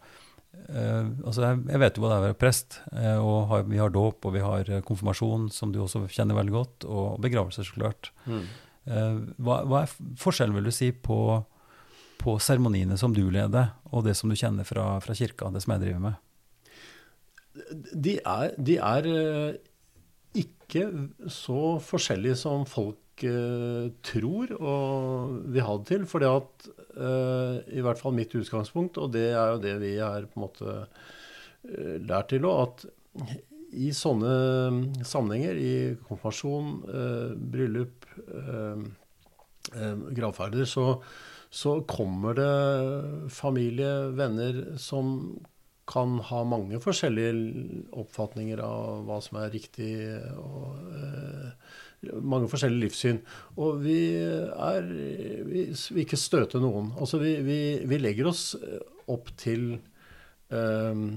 eh, altså jeg, jeg vet jo hva det er å være prest, Uh, og har, vi har dåp og vi har konfirmasjon, som du også kjenner veldig godt, og begravelser, så klart. Mm. Uh, hva, hva er forskjellen, vil du si, på, på seremoniene som du leder, og det som du kjenner fra, fra kirka, det som jeg driver med? De er, de er ikke så forskjellige som folk tror og vil ha det til. For det at eh, i hvert fall mitt utgangspunkt, og det er jo det vi er på en måte eh, lært til òg, at i sånne sammenhenger, i konfirmasjon, eh, bryllup, gravferder, så, så kommer det familie, venner, som kan ha mange forskjellige oppfatninger av hva som er riktig, og eh, mange forskjellige livssyn. Og vi er Vi vil ikke støte noen. Altså, vi, vi, vi legger oss opp til eh,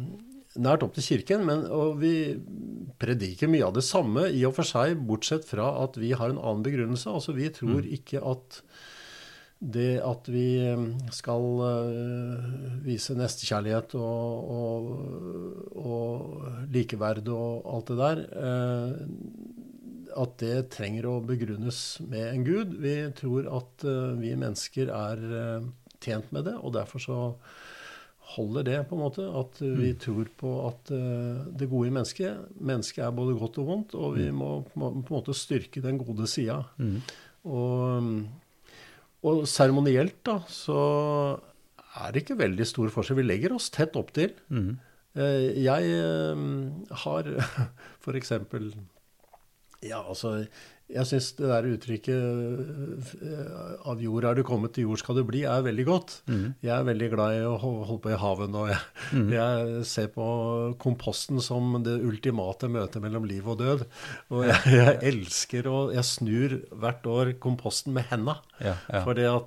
Nært opp til kirken, men, og vi prediker mye av det samme i og for seg, bortsett fra at vi har en annen begrunnelse. Altså, vi tror ikke at det at vi eh, skal eh, vise nestekjærlighet og, og, og likeverd og alt det der, eh, at det trenger å begrunnes med en gud. Vi tror at eh, vi mennesker er eh, tjent med det, og derfor så holder det, på en måte. At eh, vi tror på at det gode i mennesket Mennesket er både godt og vondt, og vi må på en må- på en måte styrke den gode sida. Mm. Og, og seremonielt, da, så er det ikke veldig stor forskjell. Vi legger oss tett opp til. Mm. Jeg har f.eks. Ja, altså Jeg syns det der uttrykket eh, 'av jord er du kommet, til jord skal du bli' er veldig godt. Mm. Jeg er veldig glad i å holde på i haven, og jeg, Mm. jeg ser på komposten som det ultimate møtet mellom liv og død. Og jeg, jeg elsker å Jeg snur hvert år komposten med henda. Ja, ja. Fordi jeg,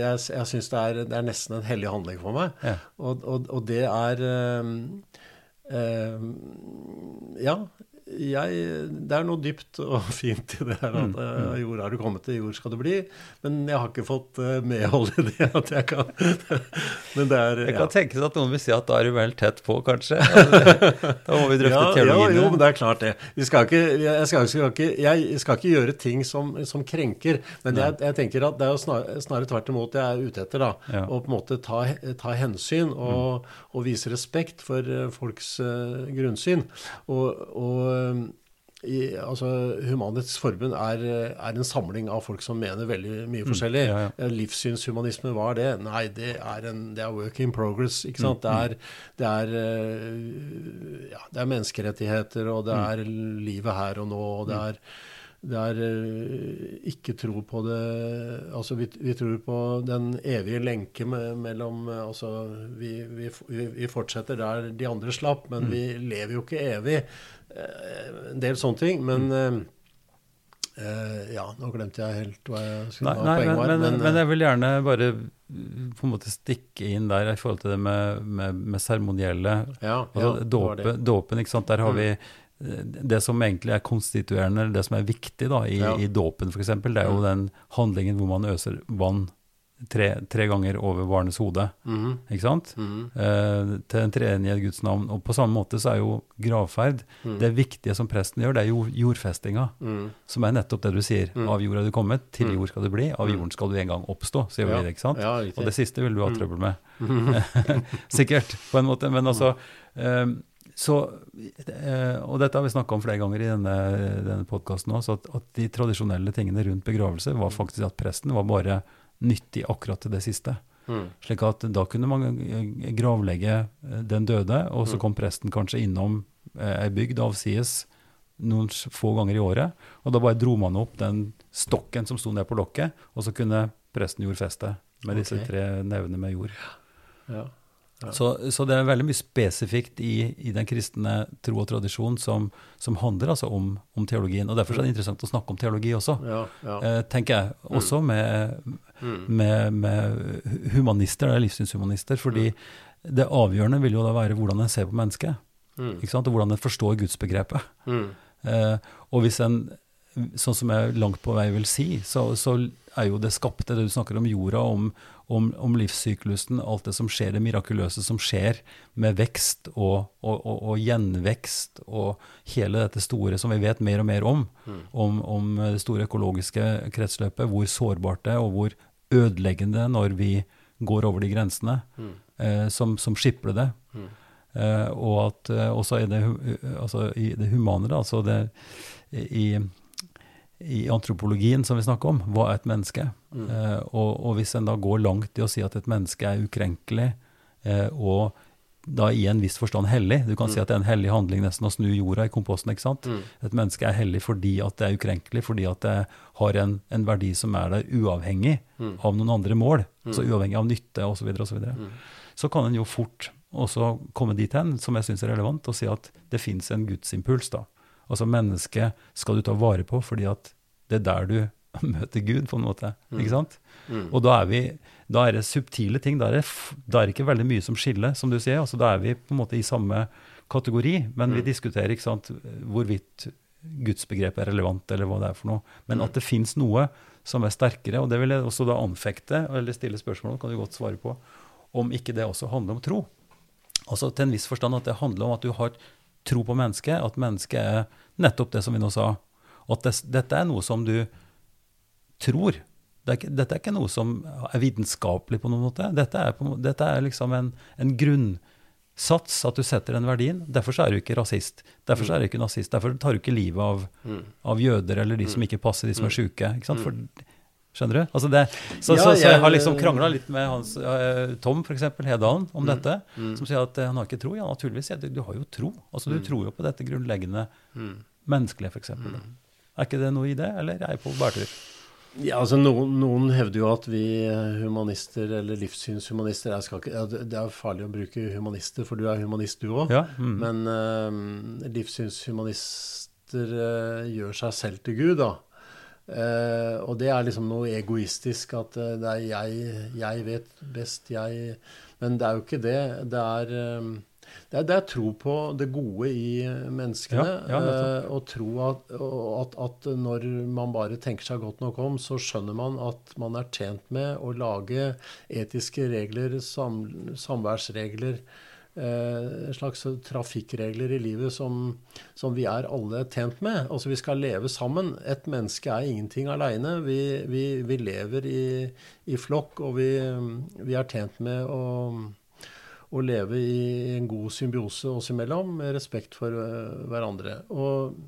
jeg, jeg syns det, det er nesten en hellig handling for meg. Ja. Og, og, og det er øh, øh, Ja. Jeg, det er noe dypt og fint i det her at Mm, eh, jord er du kommet til, jord skal du bli. Men jeg har ikke fått uh, medhold i det at jeg kan Men det er Det ja. kan tenkes at noen vil si at da er du vel tett på, kanskje. Da må vi drøfte Ja, ja, jo, men det er klart det. Vi skal ikke, jeg, skal, skal ikke, jeg skal ikke gjøre ting som, som krenker. Men jeg, jeg tenker at det er jo snarere, snarere tvert imot jeg er ute etter. da, Ja. Å på en måte ta, ta hensyn og, og vise respekt for eh, folks uh, grunnsyn. Og, og i, altså, Human-Etisk Forbund er, eh, er en samling av folk som mener veldig mye forskjellig. ja, ja. Eh, Livssynshumanisme, hva er det? Nei, det er, en, det er work in progress. ikke sant? Det er, det er, eh, ja, det er menneskerettigheter, og det er livet her og nå. og det er det er eh, ikke tro på det Altså, vi, vi tror på den evige lenke mellom eh, Altså, vi, vi, vi fortsetter der de andre slapp, men vi lever jo ikke evig. Eh, en del sånne ting. Men mm. Uh, Ja, nå glemte jeg helt hva jeg skulle Nei, men, poenget var. men, men, men jeg vil gjerne bare mm, på en måte stikke inn der i forhold til det med, seremonielle ja, altså, ja, dåpe. Dåpen, ikke sant. Der har Mm. vi det som egentlig er konstituerende, eller det som er viktig da, i, Ja. i dåpen f.eks., det er jo Mm. den handlingen hvor man øser vann tre, tre ganger over barnets hode. Mm. Ikke sant? Mm. Eh, til den treenighet Guds navn. Og på samme måte så er jo gravferd Mm. Det viktige som presten gjør, det er jo jordfestinga. Mm. Som er nettopp det du sier. Mm. Av jord er du kommet, til Mm. jord skal du bli. Av jorden skal du en gang oppstå, sier Ja. vi det, ikke sant? Ja, Og det siste vil du ha trøbbel med. Mhm. Sikkert, på en måte. Men altså eh, så, eh, Og dette har vi snakka om flere ganger i denne, denne podkasten òg, at, at de tradisjonelle tingene rundt begravelse var faktisk at presten var bare nyttig akkurat til det siste. Mm. Slik at da kunne man eh, gravlegge eh, den døde, og så Mm. kom presten kanskje innom eh, ei bygd avsides noen få ganger i året, og da bare dro man opp den stokken som sto ned på lokket, og så kunne presten jordfeste med disse tre nevene med jord. Ja. Ja. Så, så det er veldig mye spesifikt i, i den kristne tro og tradisjon som, som handler altså om, om teologien. Og derfor er det interessant å snakke om teologi også, Ja, ja. eh, tenker jeg. Også med, Mm. med, med humanister, eller livssynshumanister, fordi det avgjørende vil jo da være hvordan en ser på mennesket, Mm. ikke sant? og hvordan en forstår gudsbegrepet. Mm. Eh, og hvis en, sånn som jeg langt på vei vil si, så, så er jo det skapte, det du snakker om jorda, om, om, om livssyklusen, alt det som skjer, det mirakuløse som skjer med vekst og, og, og, og gjenvekst, og hele dette store som vi vet mer og mer om, Mm. om, om det store økologiske kretsløpet, hvor sårbart det er, og hvor ødeleggende når vi går over de grensene, Mm. eh, som, som skipler det. Mm. Eh, og at eh, også i det, altså i det humane, da, altså det, i, i antropologien som vi snakker om, hva er et menneske? Mm. Eh, og, og hvis en da går langt i å si at et menneske er ukrenkelig, eh, og da i en viss forstand hellig, du kan si Mm. at det er en hellig handling nesten å snu jorda i komposten, ikke sant? Mm. Et menneske er hellig fordi at det er ukrenkelig, fordi at det har en, en verdi som er der uavhengig Mm. av noen andre mål, Mm. så uavhengig av nytte osv., så, videre, og så, videre. Mm. så kan en jo fort også komme dit hen, som jeg syns er relevant, og si at det fins en gudsimpuls. da. Altså mennesket skal du ta vare på, fordi at det er der du møter Gud, på en måte. Mm. ikke sant? Mm. Og da er, vi, da er det subtile ting. Da er det, da er det ikke veldig mye som skiller, som du sier. altså Da er vi på en måte i samme kategori, men vi Mm. diskuterer ikke sant, hvorvidt gudsbegrepet er relevant, eller hva det er for noe. Men Mm. at det fins noe som er sterkere, og det vil jeg også da anfekte, eller stille spørsmål om, kan du godt svare på, om ikke det også handler om tro. Altså til en viss forstand at det handler om at du har tro på mennesket, at mennesket er nettopp det som vi nå sa. At det, dette er noe som du tror. Det er ikke, dette er ikke noe som er vitenskapelig på noen måte. Dette er, på, dette er liksom en, en grunnsats, at du setter den verdien. Derfor så er du ikke rasist. Derfor så er du ikke nazist. Derfor tar du ikke livet av, Mm. av jøder eller de som ikke passer, de som er Mm. sjuke. For, skjønner du? Altså det, så, Ja, så, så jeg har liksom krangla litt med hans, uh, Tom, f.eks., Hedalen, om Mm. dette. Mm. Som sier at uh, han har ikke tro. Ja, naturligvis. Du, du har jo tro. Altså Du Mm. tror jo på dette grunnleggende Mm. menneskelige, f.eks. Mm. Er ikke det noe i det, eller er jeg på bærtur? Ja, altså noen, noen hevder jo at vi eh, humanister, eller livssynshumanister jeg skal ikke, det er farlig å bruke humanister, for du er humanist du òg. Ja. Mm. Men uh, livssynshumanister uh, gjør seg selv til Gud, da. Eh, og det er liksom noe egoistisk at uh, det er jeg, jeg vet best, jeg Men det er jo ikke det. Det er, eh, det er, det er tro på det gode i menneskene. Ja, ja, eh, og tro at, at, at når man bare tenker seg godt nok om, så skjønner man at man er tjent med å lage etiske regler, sam, samværsregler, eh, slags trafikkregler i livet som, som vi er alle tjent med. Altså vi skal leve sammen. Et menneske er ingenting aleine. Vi, vi, vi lever i, i flokk, og vi, vi er tjent med å, å leve i en god symbiose oss imellom, med respekt for eh, hverandre. Og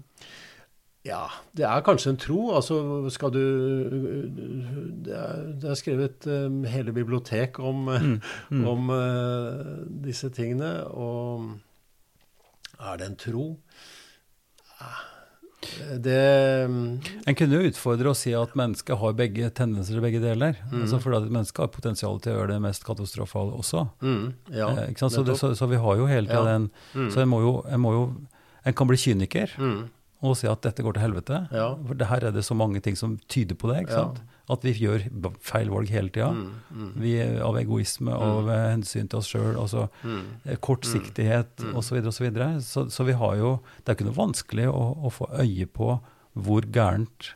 ja, det er kanskje en tro. Altså skal du Det er, det er skrevet um, hele bibliotek om, eh, Mm. Mm. om uh, disse tingene. Og er det en tro? Det En kunne jo utfordre og si at mennesket har begge tendenser til begge deler. Mm. Altså fordi at mennesket har potensial til å gjøre det mest katastrofale også. mm, Ja, eh? Så, det, så, så vi har jo hele tida den Mm, Så en må, jo, en må jo En kan bli kyniker mm, og si at dette går til helvete. Ja. For det her er det så mange ting som tyder på det. Ja. At vi gjør feil valg hele tida. mm, mm, Vi, av egoisme, av eh, hensyn til oss sjøl, altså mm, eh, kortsiktighet Mm. osv. Så, videre, og så, så Så vi har jo Det er ikke noe vanskelig å, å få øye på hvor gærent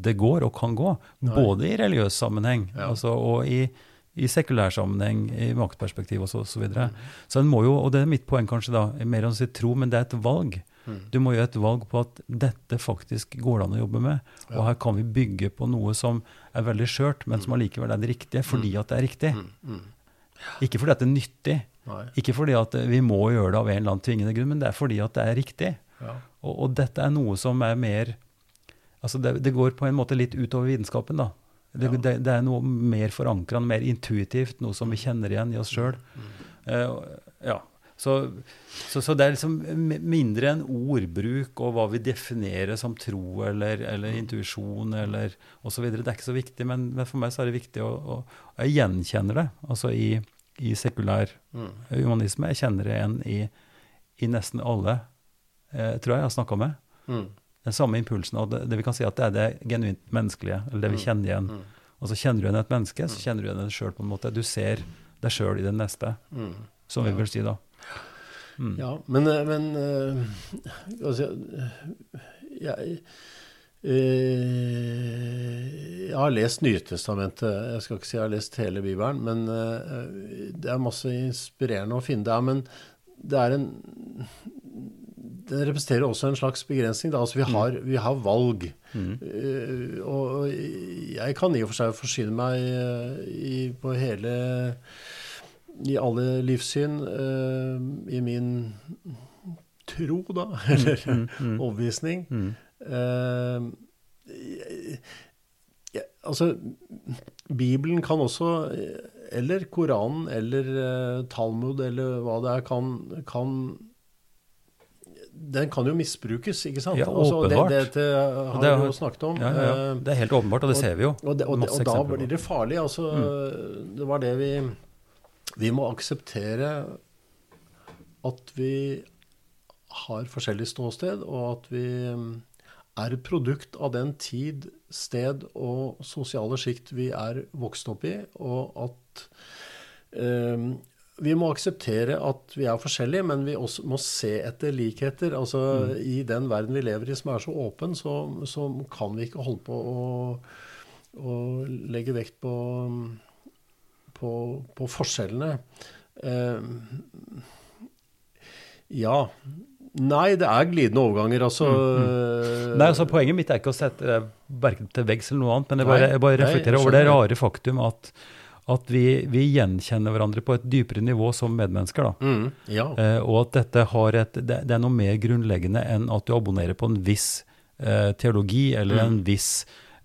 det går og kan gå. Nei. Både i religiøs sammenheng Ja. altså, og i, i sekulær sammenheng, i maktperspektiv og så, så videre. Mm. Så en må jo, og det er mitt poeng kanskje da, mer enn å si tro, men det er et valg. Mm. Du må gjøre et valg på at dette faktisk går det an å jobbe med. Og her kan vi bygge på noe som er veldig skjørt, men som allikevel er det riktige, fordi at det er riktig. Mm. Mm. Ikke fordi at det er nyttig, Nei. ikke fordi at vi må gjøre det av en eller annen tvingende grunn, men det er fordi at det er riktig. Ja. Og, og dette er noe som er mer Altså det, det går på en måte litt utover vitenskapen, da. Det, Ja. det, det er noe mer forankra, mer intuitivt, noe som vi kjenner igjen i oss sjøl. ja. Så, så, så det er liksom mindre enn ordbruk og hva vi definerer som tro eller, eller intuisjon eller osv. Det er ikke så viktig, men, men for meg så er det viktig å, å Jeg gjenkjenner det altså i, i sekulær Mm. humanisme. Jeg kjenner det igjen i, i nesten alle, eh, tror jeg jeg har snakka med. Mm. Den samme impulsen. Og det, det vi kan si at det er det genuint menneskelige, eller det vi Mm. kjenner igjen. Mm. Og så kjenner du igjen et menneske, så kjenner du igjen det sjøl på en måte. Du ser deg sjøl i den neste, Mm. som vi vil si da. Mm. Ja, men, eh, men eh, altså, jeg, eh, jeg har lest Nytestamentet. Jeg skal ikke si jeg har lest hele Bibelen, men det er masse inspirerende å finne der. Men det er en Den representerer også en slags begrensning. Da. Altså, vi, har, vi har valg. Mm. Uh, og jeg kan i og for seg forsyne meg i, på hele I alle livssyn eh, i min tro, da, eller Mm, mm, overbevisning. mm. Eh, jeg- jeg- altså, Bibelen kan også, eller Koranen, eller eh, Talmud, eller hva det er, kan, kan Den kan jo misbrukes, ikke sant? Ja, Altså, det, åpenbart. dette har det er- vi jo snakket om. Ja, ja, ja. Eh, Det er helt åpenbart, og det ser vi jo. og, det, og, og da blir det farlig. Altså, Det var det vi Vi må akseptere at vi har forskjellig ståsted, og at vi mm, er produkt av den tid, sted og sosiale sjikt vi er vokst opp i, og at eh, vi må akseptere at vi er forskjellige, men vi også må se etter likheter. Altså, I den verden vi lever i som er så åpen, så, så kan vi ikke holde på å, å legge vekt på, på, på forskjellene. Eh, ja. Nei, det er glidende overganger, altså. Nei, altså Poenget mitt er ikke å sette det verken til veggs eller noe annet, men jeg bare, jeg bare nei, reflekterer jeg over det rare faktum at, at vi, vi gjenkjenner hverandre på et dypere nivå som medmennesker. da. Mm, ja. Eh, og at dette har et, det, det er noe mer grunnleggende enn at du abonnerer på en viss eh, teologi eller en viss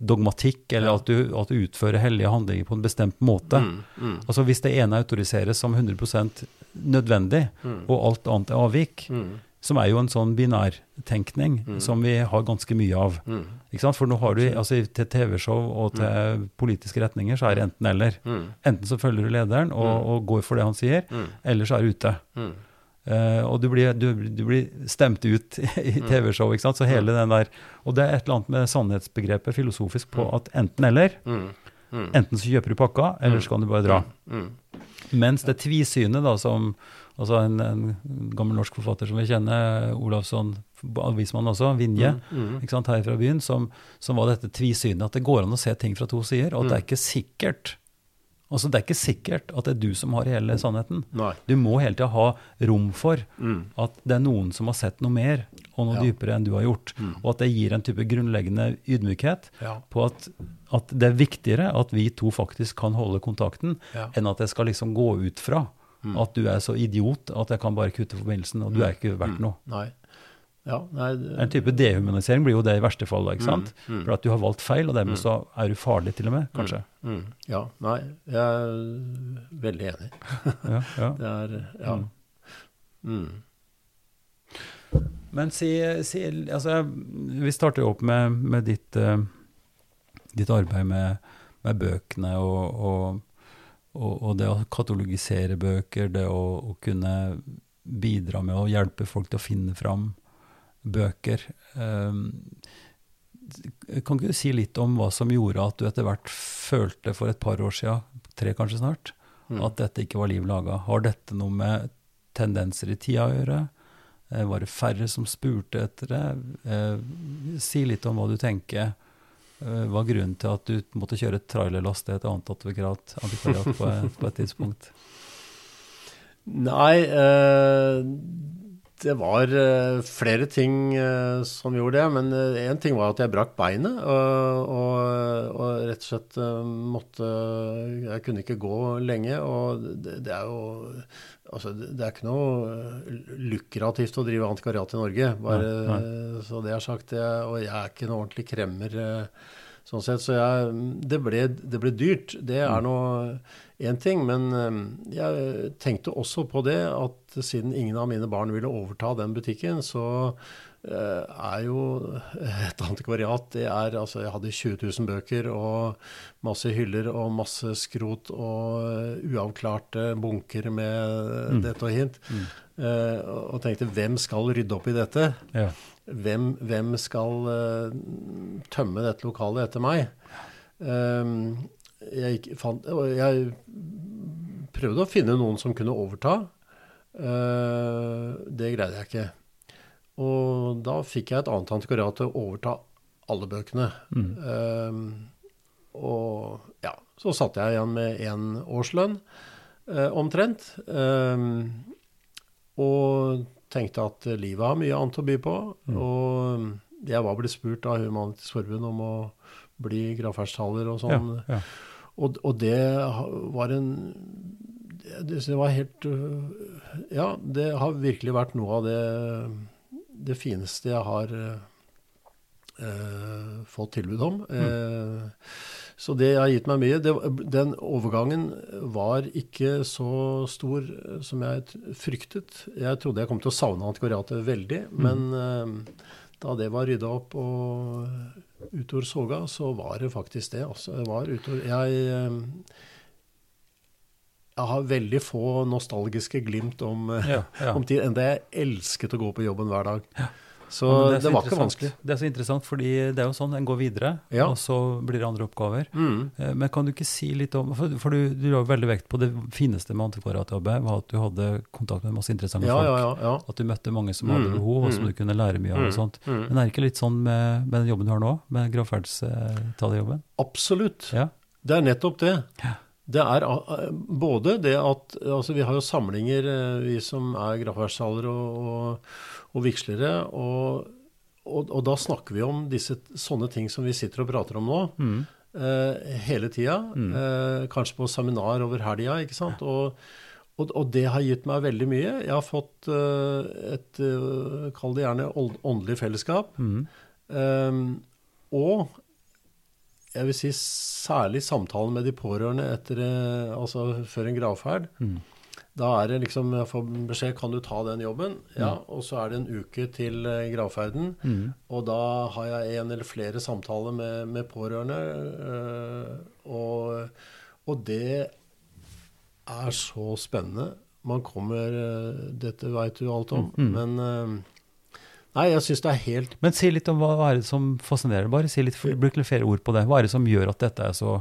dogmatikk, eller Mm. At, du, at du utfører hellige handlinger på en bestemt måte. Mm, mm, Altså Hvis det ene autoriseres som 100 nødvendig, Mm. og alt annet er avvik, mm, som er jo en sånn binærtenkning Mm. som vi har ganske mye av. mm? For nå har du, altså til TV-show og til politiske retninger, så er det enten-eller. mm, Enten så følger du lederen og, Mm. og går for det han sier, mm, eller så er du ute. mm. Eh, og du blir, du, du blir stemt ut i TV-show, ikke sant. Så hele den der Og det er et eller annet med sannhetsbegrepet filosofisk på at enten-eller. Mm, mm, Enten så kjøper du pakka, eller så kan du bare dra. mm, Mens det tvisynet, da, som altså en, en gammel norsk forfatter som vi kjenner, Olavsson, avismann også, Vinje, mm, ikke sant, her fra byen, som, som var dette tvisynet, at det går an å se ting fra to sider, og at det er ikke sikkert Altså, det er ikke sikkert at det er du som har hele sannheten. Nei. Du må hele tida ha rom for Mm, at det er noen som har sett noe mer og noe Ja. dypere enn du har gjort. Mm. Og at det gir en type grunnleggende ydmykhet ja. på at, at det er viktigere at vi to faktisk kan holde kontakten, Ja. enn at jeg skal liksom gå ut fra Mm. at du er så idiot at jeg kan bare kutte forbindelsen, og du er ikke verdt noe. Nei. Ja, nei En type dehumanisering blir jo det i verste fall, ikke sant? Mm, mm. For at du har valgt feil, og dermed så er du farlig til og med, kanskje. Mm, ja, nei, jeg er veldig enig. Ja, ja. Det er Ja. Mm. Mm. Men si, si altså, Vi starter jo opp med, med ditt, uh, ditt arbeid med, med bøkene og, og, og, og det å katalogisere bøker, det å, å kunne bidra med å hjelpe folk til å finne fram bøker. Um, kan ikke du si litt om hva som gjorde at du etter hvert følte for et par år siden, tre kanskje snart, Mm. at dette ikke var liv laga? Har dette noe med tendenser i tida å gjøre? Eh, Var det færre som spurte etter det? Eh, Si litt om hva du tenker Hva var grunnen til at du måtte kjøre trailerlass til et annet antikvariat, antikvariat på, på, et tidspunkt? Nei, eh, det var uh, flere ting uh, som gjorde det. Men én uh, ting var at jeg brakk beinet. Og, og, og, rett og slett måtte Jeg kunne ikke gå lenge. Og det, det er jo Altså, det er ikke noe lukrativt å drive antikvariat i Norge, bare nei, nei. så det er sagt. Jeg, og jeg er ikke noe ordentlig kremmer sånn sett. Så jeg, det, ble, det, ble, dyrt. Det er mm. nå én ting. Men jeg tenkte også på det at siden ingen av mine barn ville overta den butikken, så er jo et antikvariat det er, altså Jeg hadde 20 000 bøker og masse hyller og masse skrot og uavklarte bunker med mm. dette og hint. Mm. og tenkte hvem skal rydde opp i dette? Ja hvem, hvem skal uh, tømme dette lokalet etter meg? Um, jeg, fant, jeg, prøvde å finne noen som kunne overta. Uh, det greide jeg ikke. Og da fikk jeg et annet antikvariat til å overta alle bøkene. Mm. Um, og ja, så satt jeg igjen med én årslønn uh, omtrent. Um, og tenkte at livet har mye annet å by på. Mm. Og jeg var blitt spurt av Humanitisk Forbund om å bli gravferdstaler og sånn. Ja, ja. og, og, det var en det, det var helt Ja, det har virkelig vært noe av det, det fineste jeg har eh, fått tilbud om. Mm. Eh, så det har gitt meg mye. Det, den overgangen var ikke så stor som jeg fryktet. Jeg trodde jeg kom til å savne antikvariatet veldig, mm. men uh, da det var rydda opp og utover soga, så var det faktisk det. Altså, det var utover, jeg, uh, jeg har veldig få nostalgiske glimt om, ja, ja. om tid, enda jeg elsket å gå på jobben hver dag. Ja. Så, ja, det, det var ikke vanskelig. Det er så interessant, fordi det er jo sånn en går videre, ja. og så blir det andre oppgaver. Mm. Eh, men kan du ikke si litt om For, for du, du la veldig vekt på det fineste med antikvariatjobbet, var at du hadde kontakt med masse interessante ja, folk. At du møtte mange som hadde mm. behov, og som mm. du kunne lære mye av. og mm. sånt. Men er det ikke litt sånn med, med, den jobben du har nå, med gravferdstalerjobben? Absolutt. Det er nettopp det. Ja. Det er både det at Altså, vi har jo samlinger, eh, vi som er gravferdstalere og, og og vigslere. Og, og, og, da snakker vi om disse sånne ting som vi sitter og prater om nå. Mm. Eh, hele tida. Mm. Eh, kanskje på seminar over helga, ikke sant. Og, og, og, det har gitt meg veldig mye. Jeg har fått uh, et uh, Kall det gjerne åndelig fellesskap. Mm. Um, og jeg vil si særlig samtalen med de pårørende etter, uh, altså før en gravferd. Mm. Da er det liksom Jeg får beskjed kan du ta den jobben. Ja, mm. Og så er det en uke til eh, gravferden. Mm. Og da har jeg en eller flere samtaler med, med pårørende. Øh, og, og, det er så spennende. Man kommer øh, Dette veit du alt om. Mm. mm. Men øh, Nei, jeg syns det er helt Men si litt om hva, hva er det som fascinerer. Bare si litt, bruk litt flere ord på det. Hva er det som gjør at dette er så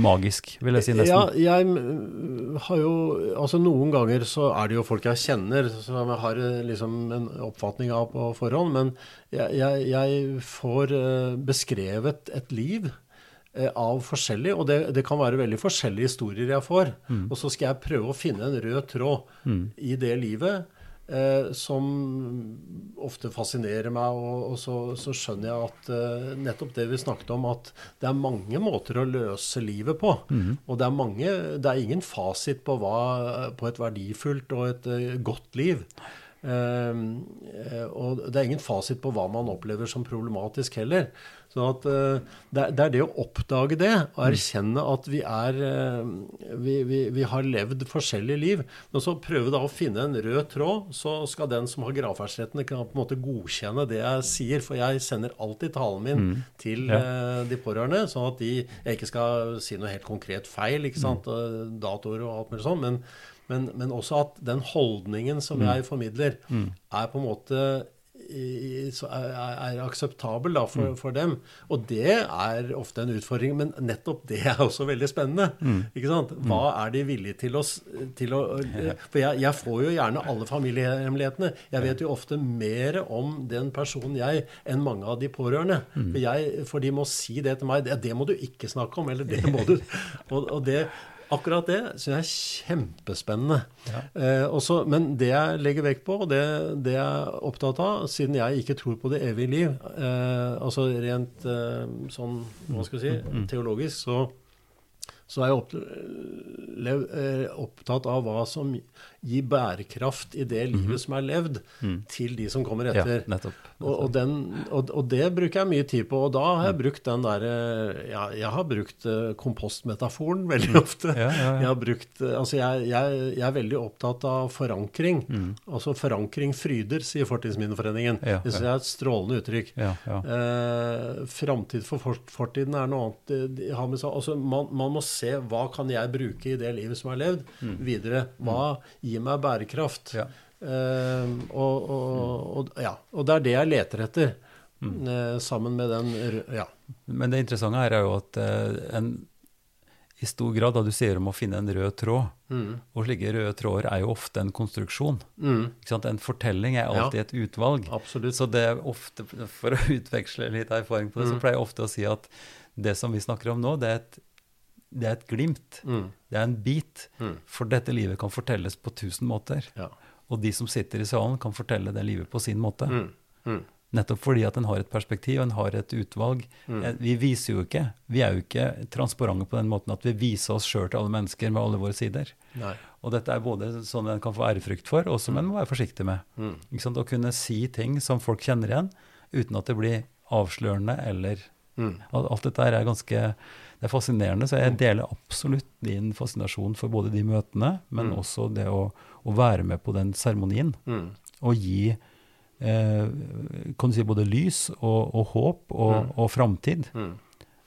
magisk, vil jeg si nesten. Ja, jeg har jo Altså noen ganger så er det jo folk jeg kjenner, som jeg har eh, liksom en oppfatning av på forhånd. Men jeg, jeg, jeg får eh, beskrevet et liv eh, av forskjellig, og det, det, kan være veldig forskjellige historier jeg får. Mm. Og så skal jeg prøve å finne en rød tråd mm. i det livet eh, som ofte fascinerer meg. Og, og så, så, skjønner jeg at eh, nettopp det vi snakket om, at det er mange måter å løse livet på. Mm. Og det er, mange, det er ingen fasit på, hva, på et verdifullt og et uh, godt liv. Uh, og det er ingen fasit på hva man opplever som problematisk heller. Så at uh, det, er det å oppdage det og mm. erkjenne at vi er uh, vi, vi, vi, har levd forskjellige liv. Men så prøve da å finne en rød tråd, så skal den som har gravferdsrettene på en måte godkjenne det jeg sier. For jeg sender alltid talen min mm. til ja. de pårørende, sånn at de, jeg ikke skal si noe helt konkret feil, ikke sant, mm. datoer og alt mulig sånn. Men, men, men, også at den holdningen som mm. jeg formidler, mm. er på en måte i, er, er akseptabel da, for, for, dem. Og det er ofte en utfordring, men nettopp det er også veldig spennende. ikke sant? Hva er de villige til å, til å For jeg, jeg, får jo gjerne alle familiehemmelighetene. Jeg vet jo ofte mer om den personen jeg enn mange av de pårørende. For, jeg, for de må si det til meg. Det, det må du ikke snakke om. Eller det må du og, og det Akkurat det syns jeg er kjempespennende. Ja. Eh, også, men det jeg legger vekt på, og det, det, jeg er opptatt av, siden jeg ikke tror på det evige liv, eh, altså rent eh, sånn, hva skal jeg si, mm, mm. teologisk, så, så er jeg eh, opptatt av hva som gi bærekraft i det livet mm -hmm. som er levd, mm. til de som kommer etter. Ja, nettopp. Og, og, den, og, og, det bruker jeg mye tid på. Og da har jeg brukt den derre ja, Jeg har brukt uh, kompostmetaforen veldig mm. ofte. Ja, ja, jeg har brukt uh, Altså, jeg, jeg, jeg, er veldig opptatt av forankring. Mm. Altså forankring fryder, sier Fortidsminneforeningen. det syns jeg er et strålende uttrykk. Uh, framtid for fortiden er noe annet. De har med seg, Altså, man, man, må se hva kan jeg bruke i det livet som er levd, mm. videre. Hva gir gi meg bærekraft. Ja. Uh, og, og, og, ja. og, det er det jeg leter etter, mm. uh, sammen med den ja. Men det interessante her er jo at uh, en, i stor grad da du sier om å finne en rød tråd, mm. og slike røde tråder er jo ofte en konstruksjon. Mm. En fortelling er alltid ja. et utvalg. Absolutt. Så det er ofte, for å utveksle litt erfaring på det, så mm. pleier jeg ofte å si at det som vi snakker om nå, det er et det er et glimt. Mm. Det er en bit. Mm. For dette livet kan fortelles på tusen måter. Ja. Og de som sitter i salen, kan fortelle det livet på sin måte. Mm. mm. Nettopp fordi at en har et perspektiv, en har et utvalg. Mm. Eh, vi viser jo ikke Vi er jo ikke transparente på den måten at vi viser oss sjøl til alle mennesker med alle våre sider. Nei. Og dette er både sånn en kan få ærefrykt for, og som en må være forsiktig med. Mm. Å kunne si ting som folk kjenner igjen, uten at det blir avslørende eller Alt dette er ganske det er fascinerende. Så jeg deler absolutt din fascinasjon for både de møtene, men mm. også det å, å, være med på den seremonien. Mm. Og gi eh, kan du si både lys og, og håp og, mm. og framtid. Mm.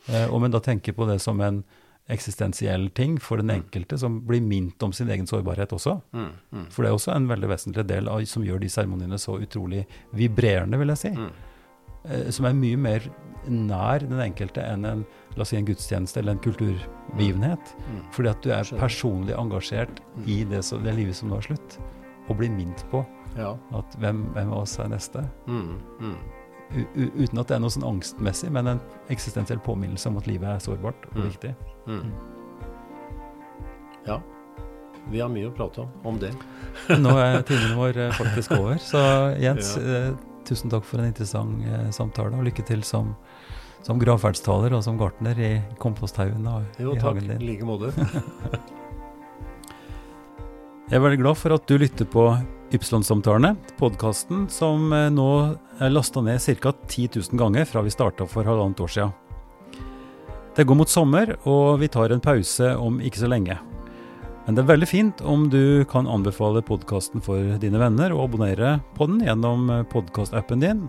Eh, og men da tenker på det som en eksistensiell ting for den mm. enkelte, som blir minnet om sin egen sårbarhet også. Mm. Mm. For det er også en veldig vesentlig del av, som gjør de seremoniene så utrolig vibrerende, vil jeg si. Eh, som er mye mer nær den enkelte enn en, la oss si en gudstjeneste eller en kulturbegivenhet. Mm. mm. Fordi at du er personlig engasjert mm. i det, som, det, livet som nå er slutt, og blir minnet på ja. at hvem, hvem, av oss er neste. Mm. mm. uten at det er noe sånn angstmessig, men en eksistensiell påminnelse om at livet er sårbart og mm. viktig. Ja. Vi har mye å prate om om det. Nå er tiden vår eh, faktisk over. Så Jens, ja. Tusen takk for en interessant eh, samtale, og lykke til som, som gravferdstaler og som gartner i komposthaugen og jo, i hagen din. Jo takk, i like måte. Jeg er veldig glad for at du lytter på Ypsilon-samtalene, podkasten som eh, nå er lasta ned ca. 10 000 ganger fra vi starta for halvannet år siden. Det går mot sommer, og vi tar en pause om ikke så lenge. Men det er veldig fint om du kan anbefale podkasten for dine venner og abonnere på den gjennom podkastappen din,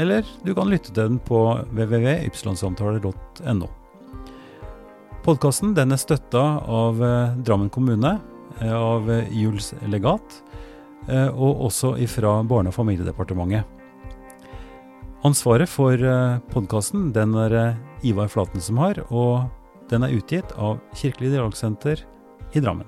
eller du kan lytte til den på www.ypsilonsamtaler.no. Podkasten er støtta av eh, Drammen kommune, eh, av Juls legat, eh, og også ifra Barne- og familiedepartementet. Ansvaret for podkasten er Ivar Flaten som har, og den er utgitt av Kirkelig dialogsenter i Drammen.